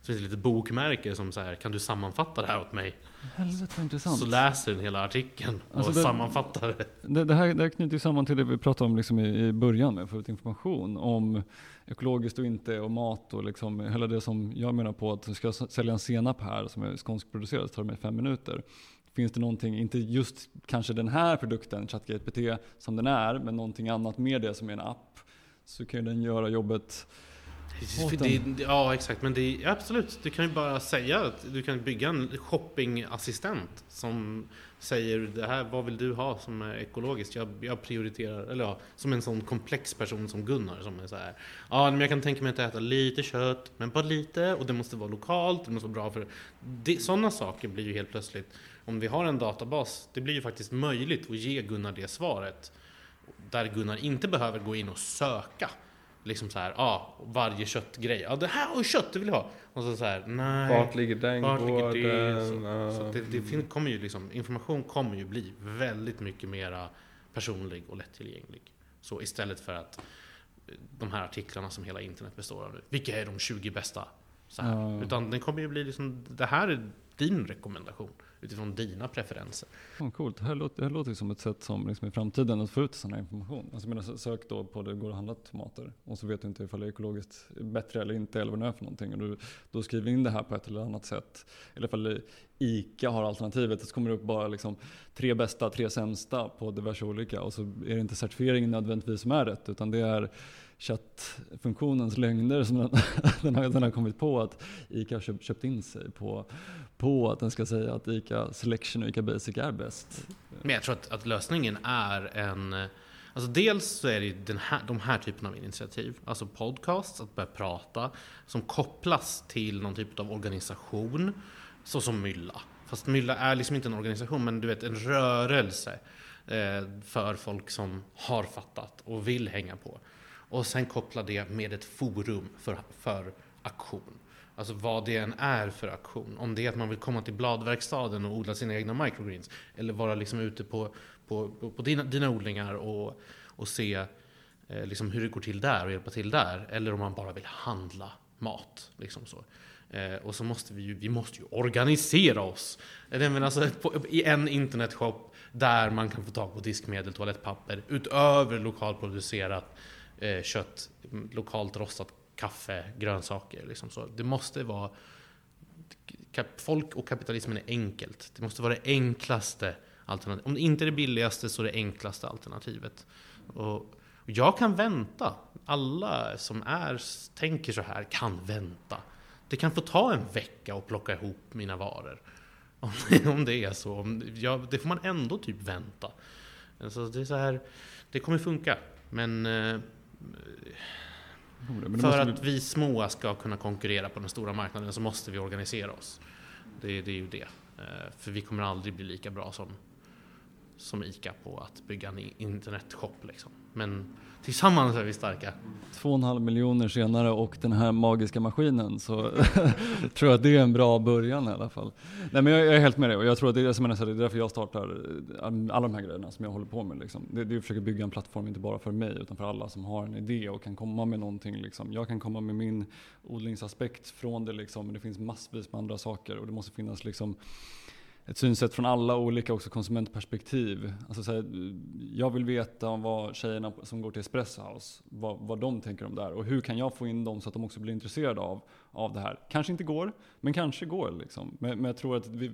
så finns det lite bokmärke som så här, kan du sammanfatta det här åt mig? Helvete intressant. Så läser den hela artikeln och Alltså det- sammanfattar det. Det, här, det här knyter ju samman till det vi pratade om liksom i, i början med att få ut information om ekologiskt och inte och mat och liksom hela det som jag menar på att ska s- sälja en senap här som är skånskproducerad så tar det mig fem minuter. Finns det någonting, inte just kanske den här produkten, ChatGPT som den är, men någonting annat med det som är en app så kan ju den göra jobbet Det, ja, exakt. Men det är absolut. Du kan ju bara säga att du kan bygga en shoppingassistent som säger det här, vad vill du ha som är ekologiskt? Jag, jag prioriterar, eller ja, som en sån komplex person som Gunnar som är så här. Ja, men jag kan tänka mig att äta lite kött, men bara lite och det måste vara lokalt, det måste vara bra för det. Sådana saker blir ju helt plötsligt, om vi har en databas, det blir ju faktiskt möjligt att ge Gunnar det svaret. Där Gunnar inte behöver gå in och söka liksom så här, ja, varje köttgrej. Ja, det här och kött, det vill jag ha. Och så så här, nej. Vart ligger den Vart ligger det? gården? Så, så det, det kommer ju liksom, information kommer ju bli väldigt mycket mera personlig och lättillgänglig. Så istället för att eh, de här artiklarna som hela internet består av nu. Vilka är de 20 bästa? Så här. Ja. Utan den kommer ju bli liksom, det här är din rekommendation utifrån dina preferenser. Oh, coolt. Det här, låter, det här låter ju som ett sätt som liksom i framtiden att få ut sån här information. Alltså, menar, sök då på det går att handla tomater och så vet du inte ifall det är ekologiskt bättre eller inte eller vad det är för någonting. Och du, då skriver in det här på ett eller annat sätt. Eller ifall ICA har alternativet så kommer det upp bara liksom tre bästa, tre sämsta på diverse olika och så är det inte certifieringen nödvändigtvis som är rätt utan det är chattfunktionens lögner som den, [laughs] den, har, den har kommit på att ICA har köpt, köpt in sig på, på att den ska säga att ICA Selection och ICA Basic är bäst. Men jag tror att, att lösningen är en... Alltså dels så är det ju den här, de här typen av initiativ, alltså podcasts, att börja prata, som kopplas till någon typ av organisation, såsom Mylla. Fast Mylla är liksom inte en organisation, men du vet en rörelse eh, för folk som har fattat och vill hänga på. Och sen koppla det med ett forum för, för aktion. Alltså vad det än är för aktion. Om det är att man vill komma till bladverkstaden och odla sina egna microgreens. Eller vara liksom ute på, på, på, på dina, dina odlingar och, och se eh, liksom hur det går till där och hjälpa till där. Eller om man bara vill handla mat. Liksom så. Eh, och så måste vi ju, vi måste ju organisera oss. Eh, Eller, alltså, på, I en internetshop där man kan få tag på diskmedel, toalettpapper utöver lokalproducerat eh, kött, lokalt rostat kaffe, grönsaker. Liksom så. Det måste vara... Folk och kapitalismen är enkelt. Det måste vara det enklaste alternativet. Om det inte är det billigaste så är det enklaste alternativet. Och, och jag kan vänta. Alla som är, tänker så här kan vänta. Det kan få ta en vecka att plocka ihop mina varor. [laughs] Om det, om det är så. Om, ja, det får man ändå typ vänta. Alltså det är så här, det kommer funka. Men eh, för att bli- vi små ska kunna konkurrera på den stora marknaden så måste vi organisera oss. Det, det är ju det. Eh, För vi kommer aldrig bli lika bra som, som ICA på att bygga en internetshop. Liksom. Men tillsammans är vi starka. Två och en halv miljoner senare och den här magiska maskinen så [laughs] tror jag att det är en bra början i alla fall. Nej men jag jag är helt med dig och jag tror att det är, som jag säger, det är därför jag startar eh, alla de här grejerna som jag håller på med. Liksom. Det, det är att försöka bygga en plattform inte bara för mig utan för alla som har en idé och kan komma med någonting. Liksom. Jag kan komma med min odlingsaspekt från det liksom, men det finns massvis med andra saker och det måste finnas liksom ett synsätt från alla olika också konsumentperspektiv. Alltså så här, jag vill veta om vad tjejerna som går till Espresso House, vad, vad de tänker om det här. Och hur kan jag få in dem så att de också blir intresserade av, av det här. Kanske inte går, men kanske går. Liksom. Men, men jag tror att vi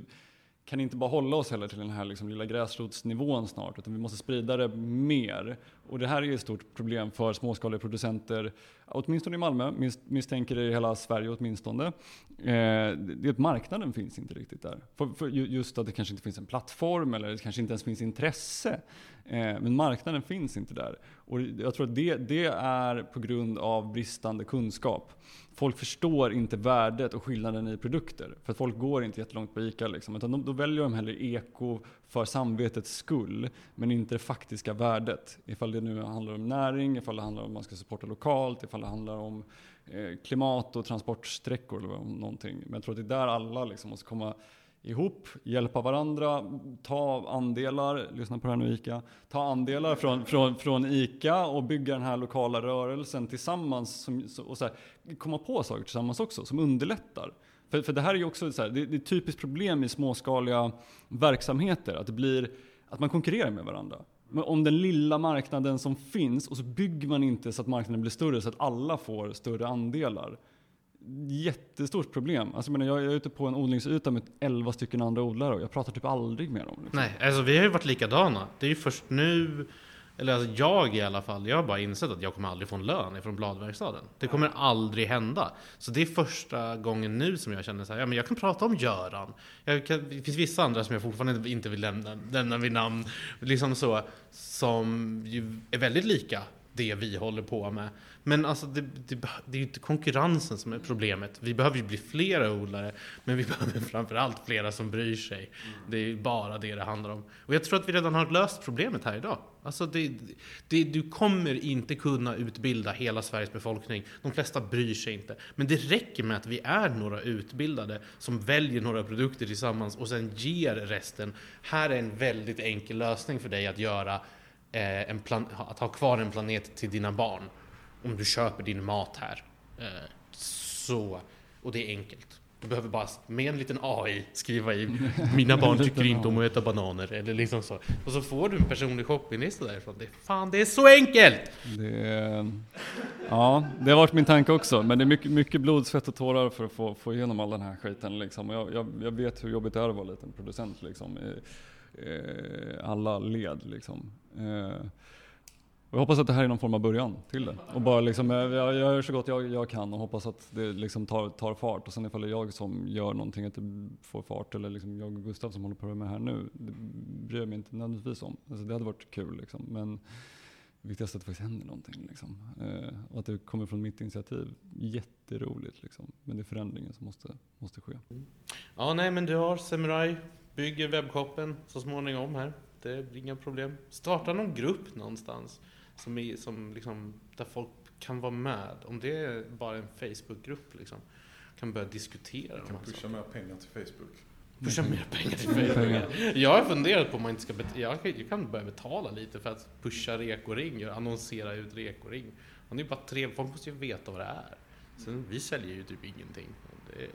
kan inte bara hålla oss heller till den här liksom lilla gräsrotsnivån snart, utan vi måste sprida det mer. Och det här är ett stort problem för småskaliga producenter, åtminstone i Malmö, misstänker det i hela Sverige åtminstone. Eh, det är att marknaden finns inte riktigt där. För, för just att det kanske inte finns en plattform eller det kanske inte ens finns intresse. Eh, men marknaden finns inte där. Och jag tror att det, det är på grund av bristande kunskap. Folk förstår inte värdet och skillnaden i produkter. För att folk går inte jättelångt på ICA. Liksom, utan de, då väljer de hellre eko för samvetets skull. Men inte det faktiska värdet. Ifall det nu handlar om näring, ifall det handlar om att man ska supporta lokalt, ifall det handlar om eh, klimat och transportsträckor eller någonting. Men jag tror att det är där alla liksom måste komma ihop, hjälpa varandra, ta andelar, lyssna på det här nu ICA, ta andelar från, från, från ICA och bygga den här lokala rörelsen tillsammans som, och så här, komma på saker tillsammans också som underlättar. För, för det här är ju också så här, det, det är ett typiskt problem i småskaliga verksamheter, att det blir att man konkurrerar med varandra. Men om den lilla marknaden som finns och så bygger man inte så att marknaden blir större så att alla får större andelar. Jättestort problem. Alltså jag, menar, jag är ute på en odlingsyta med 11 stycken andra odlare och jag pratar typ aldrig med dem. Liksom. Nej, alltså vi har ju varit likadana. Det är ju först nu Eller alltså jag i alla fall, jag har bara insett att jag kommer aldrig få en lön från bladverkstaden. Det kommer aldrig hända. Så det är första gången nu som jag känner så här, ja men jag kan prata om Göran. Jag kan, det finns vissa andra som jag fortfarande inte vill lämna, lämna vid namn. Liksom så, som är väldigt lika det vi håller på med. Men alltså det, det, det är ju inte konkurrensen som är problemet. Vi behöver ju bli flera odlare, men vi [laughs] behöver framförallt flera som bryr sig. Det är ju bara det det handlar om. Och jag tror att vi redan har löst problemet här idag. Alltså det, det, du kommer inte kunna utbilda hela Sveriges befolkning. De flesta bryr sig inte. Men det räcker med att vi är några utbildade som väljer några produkter tillsammans och sen ger resten. Här är en väldigt enkel lösning för dig att göra eh, en plan, att ha kvar en planet till dina barn om du köper din mat här. Eh, så, och det är enkelt. Du behöver bara med en liten AI skriva i Mina barn [laughs] tycker inte om att äta bananer eller liksom så. Och så får du en personlig shoppinglista därifrån. Det, fan, det är så enkelt! Det, ja, det har varit min tanke också. Men det är mycket, mycket blod, svett och tårar för att få, få igenom all den här skiten. Liksom. Jag, jag, jag vet hur jobbigt det är att vara liten producent liksom, i, i alla led. Liksom. Eh, och jag hoppas att det här är någon form av början till det. Och bara liksom, eh, jag, jag gör så gott jag, jag kan och hoppas att det liksom tar, tar fart. Och sen ifall det är jag som gör någonting, att det får fart, eller liksom jag och Gustav som håller på med det här nu, det bryr jag mig inte nödvändigtvis om. Alltså det hade varit kul liksom. Men viktigaste är att det faktiskt händer någonting. Liksom. Eh, och att det kommer från mitt initiativ. Jätteroligt liksom. Men det är förändringen som måste, måste ske. Ja, nej men du har Samurai, bygger webbshoppen så småningom här. Det blir inga problem. Starta någon grupp någonstans som, är, som liksom, där folk kan vara med. Om det är bara en Facebookgrupp liksom. Kan börja diskutera. Kan pusha mer pengar till Facebook. Pusha mer pengar till Facebook. Jag har funderat på om man inte ska jag, jag kan börja betala lite för att pusha Rekoring, annonsera ut Rekoring. Han är ju bara tre, folk måste ju veta vad det är. Sen, vi säljer ju typ ingenting. Det är,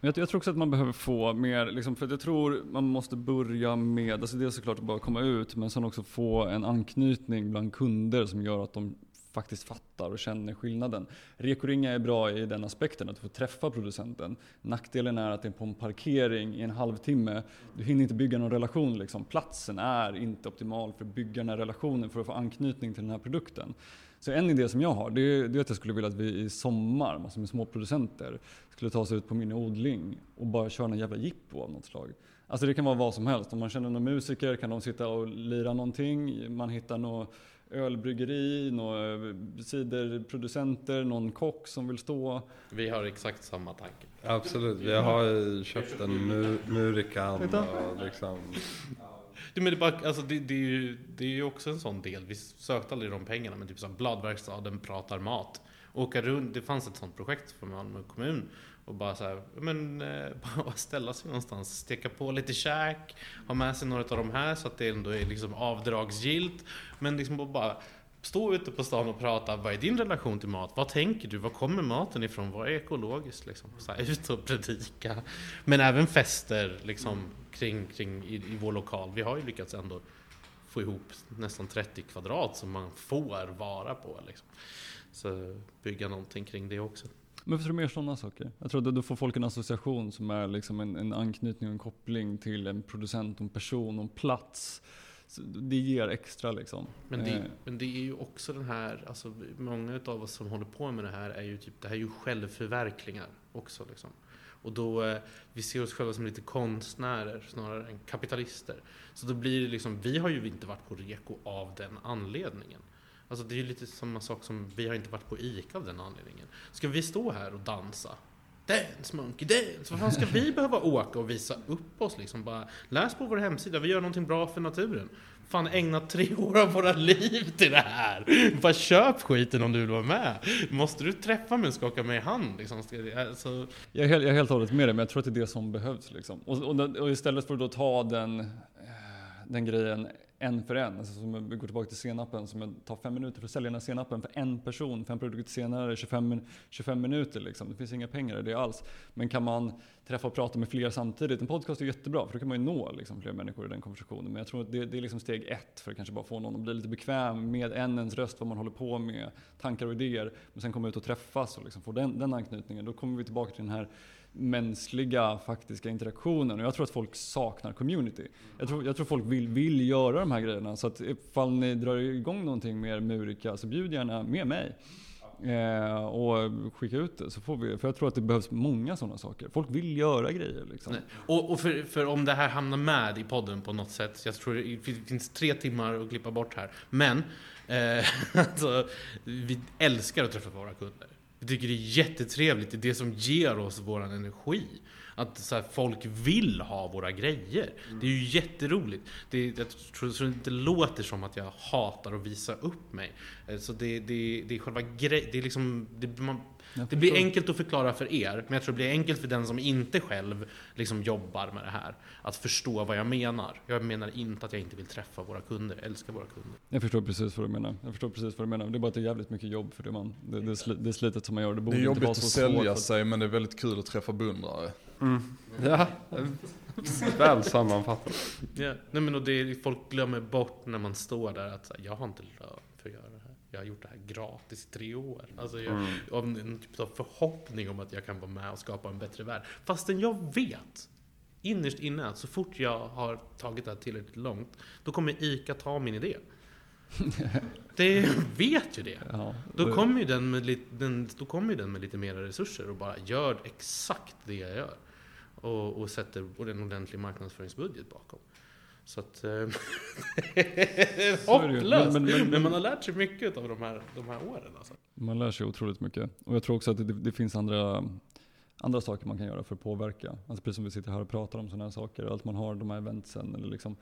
jag, jag, tror också att man behöver få mer, liksom, för jag tror man måste börja med, alltså dels såklart att bara komma ut, men sen också få en anknytning bland kunder som gör att de faktiskt fattar och känner skillnaden. Rekoringa är bra i den aspekten att du får träffa producenten. Nackdelen är att det är på en parkering i en halvtimme. Du hinner inte bygga någon relation. Liksom. Platsen är inte optimal för att bygga den här relationen, för att få anknytning till den här produkten. Så en idé som jag har, det är, det är att jag skulle vilja att vi i sommar, alltså med små producenter, skulle ta oss ut på min odling och bara köra en jävla jippo av något slag. Alltså det kan vara vad som helst. Om man känner någon musiker kan de sitta och lira någonting. Man hittar något ölbryggeri, några ciderproducenter, någon kock som vill stå. Vi har exakt samma tanke. Absolut, vi har köpt en mu Murikan och liksom det, men det, bara, alltså det, det, är ju, det är ju också en sån del. Vi sökte aldrig de pengarna, men typ så Bladverkstaden pratar mat. Åka runt, det fanns ett sånt projekt från Malmö kommun. Och bara så här, men eh, [laughs] bara ställa sig någonstans, steka på lite käk, ha med sig några av de här så att det ändå är liksom avdragsgillt. Men liksom bara stå ute på stan och prata, vad är din relation till mat? Vad tänker du? Var kommer maten ifrån? Vad är ekologiskt? Liksom? Så här, [laughs] ut och predika. Men även fester liksom, kring, kring i, i vår lokal. Vi har ju lyckats ändå få ihop nästan 30 kvadrat som man får vara på. Liksom. Så bygga någonting kring det också. Men för mer sådana saker. Jag tror att då får folk en association som är liksom en, en anknytning och en koppling till en producent, en person, en plats. Så det ger extra liksom. Men det, eh. men det är ju också den här, alltså många av oss som håller på med det här är ju typ, det här är ju självförverklingar också liksom. Och då, eh, vi ser oss själva som lite konstnärer snarare än kapitalister. Så då blir det liksom, vi har ju inte varit på Reko av den anledningen. Alltså det är ju lite samma sak som, vi har inte varit på ICA av den anledningen. Ska vi stå här och dansa? Dance monkey dance! Vad fan ska vi behöva åka och visa upp oss liksom? Bara läs på vår hemsida, vi gör någonting bra för naturen. Fan ägna tre år av våra liv till det här! Bara köp skiten om du vill vara med! Måste du träffa mig och skaka mig i hand liksom? Alltså... Jag, är helt, jag är helt och hållet med dig, men jag tror att det är det som behövs liksom. Och, och, och istället för att då ta den, eh, den grejen en för en. Alltså som vi går tillbaka till senapen, som tar fem minuter för att sälja den här senapen för en person. Fem produkter senare, 25, 25 minuter liksom. Det finns inga pengar i det alls. Men kan man träffa och prata med fler samtidigt. En podcast är jättebra för då kan man ju nå liksom, fler människor i den konversationen. Men jag tror att det, det är liksom steg ett för att kanske bara få någon att bli lite bekväm med en ens röst, vad man håller på med, tankar och idéer. Men sen komma ut och träffas och liksom få den, den anknytningen. Då kommer vi tillbaka till den här mänskliga faktiska interaktionen. Och jag tror att folk saknar community. Jag tror, jag tror folk vill, vill göra de här grejerna. Så att ifall ni drar igång någonting med Murika så bjud gärna med mig. Eh, och skicka ut det så får vi, för jag tror att det behövs många sådana saker. Folk vill göra grejer liksom. Och, och för, för om det här hamnar med i podden på något sätt, jag tror det finns tre timmar att klippa bort här. Men, eh, [laughs] alltså, vi älskar att träffa våra kunder. Vi tycker det är jättetrevligt, det är det som ger oss vår energi. Att så här, folk vill ha våra grejer. Det är ju jätteroligt. Det, jag tror, inte det låter som att jag hatar att visa upp mig. Eh, så det, det, det är själva grejen, det är liksom, det, man, det blir enkelt att förklara för er, men jag tror det blir enkelt för den som inte själv liksom jobbar med det här. Att förstå vad jag menar. Jag menar inte att jag inte vill träffa våra kunder, jag älskar våra kunder. Jag förstår precis vad du menar. Jag förstår precis vad du menar. Det är bara att det är jävligt mycket jobb för det man, det, det, är sli, det är slitet som man gör. Det Det borde är inte jobbigt vara att så sälja svårt. för- sig men det är väldigt kul att träffa beundrare. Ja, väl sammanfattat. Ja. Nej, men och det, folk glömmer bort när man står där att jag har inte lön för att göra det. Jag har gjort det här gratis i tre år. Alltså jag, Av en typ av förhoppning om att jag kan vara med och skapa en bättre värld. Fastän jag vet innerst inne att så fort jag har tagit det här tillräckligt långt, då kommer ICA ta min idé. [laughs] Det vet ju det. Ja, Då kommer ju den med lite, den, då kommer den med lite mer resurser och bara gör exakt det jag gör. Och, och sätter en ordentlig marknadsföringsbudget bakom. Så att... Eh, [laughs] hopplöst! Men- Men, men- men- man har lärt sig mycket av de här, de här åren alltså. Man lär sig otroligt mycket. Och jag tror också att det, det finns andra, andra saker man kan göra för att påverka. Alltså precis som vi sitter här och pratar om sådana här saker. Att man har de här eventsen eller liksom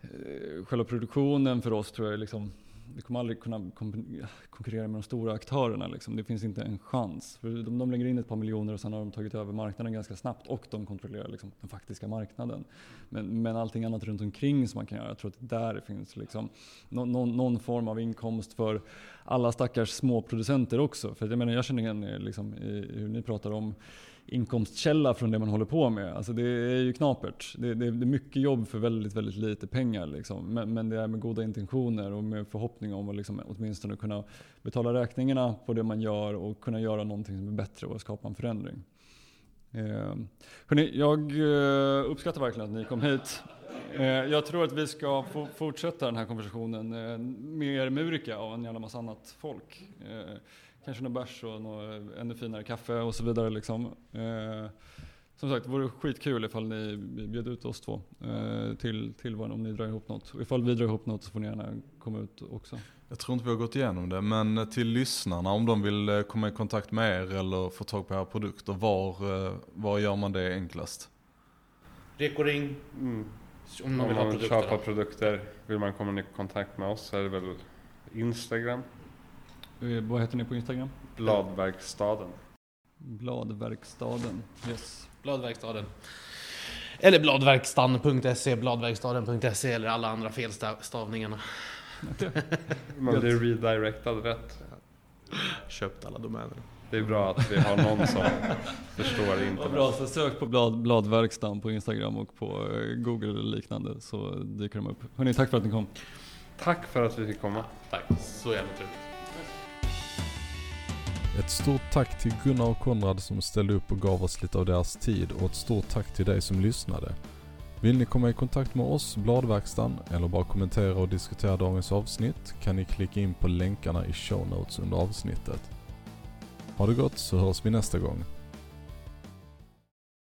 eh, Själva produktionen för oss tror jag är liksom vi kommer aldrig kunna konkurrera med de stora aktörerna. Liksom. Det finns inte en chans. För de, de lägger in ett par miljoner och sen har de tagit över marknaden ganska snabbt och de kontrollerar liksom, den faktiska marknaden. Men, men allting annat runt omkring som man kan göra, jag tror att där finns liksom någon, någon, någon form av inkomst för alla stackars småproducenter också. För jag menar, jag känner igen er liksom, i hur ni pratar om inkomstkälla från det man håller på med. Alltså det är ju knapert. Det, det, det är mycket jobb för väldigt, väldigt lite pengar. Liksom. Men, men det är med goda intentioner och med förhoppning om att liksom åtminstone kunna betala räkningarna på det man gör och kunna göra någonting som är bättre och skapa en förändring. Eh, hörni, jag eh, uppskattar verkligen att ni kom hit. Eh, jag tror att vi ska fortsätta den här konversationen eh, med er Murika och en jävla massa annat folk. Eh, kanske någon bärs och något ännu finare kaffe och så vidare. Liksom. Eh, som sagt, det vore skitkul ifall ni bjöd ut oss två eh, till, till vår, om ni drar ihop något. Och ifall vi drar ihop något så får ni gärna komma ut också. Jag tror inte vi har gått igenom det, men till lyssnarna om de vill eh, komma i kontakt med er eller få tag på era produkter, var, eh, var gör man det enklast? Rekoring, Mm. om man vill ha köpa produkterna. produkter, vill man komma i kontakt med oss så är det väl Instagram, Eh, vad heter ni på Instagram? Bladverkstaden. Bladverkstaden. Yes. Bladverkstaden. Eller bladverkstan.se, bladverkstaden.se eller alla andra felstavningarna. [laughs] Man blir redirectad rätt. Köpt alla domäner. Det är bra att vi har någon som [laughs] förstår Vad internet. bra, så sök på blad, Bladverkstan på Instagram och på eh, Google eller liknande så dyker de upp. Hörni, tack för att ni kom. Tack för att vi fick komma. Tack, så jävla trevligt. Ett stort tack till Gunnar och Konrad som ställde upp och gav oss lite av deras tid och ett stort tack till dig som lyssnade. Vill ni komma i kontakt med oss, Bladverkstan, eller bara kommentera och diskutera dagens avsnitt kan ni klicka in på länkarna i show notes under avsnittet. Ha det gott så hörs vi nästa gång.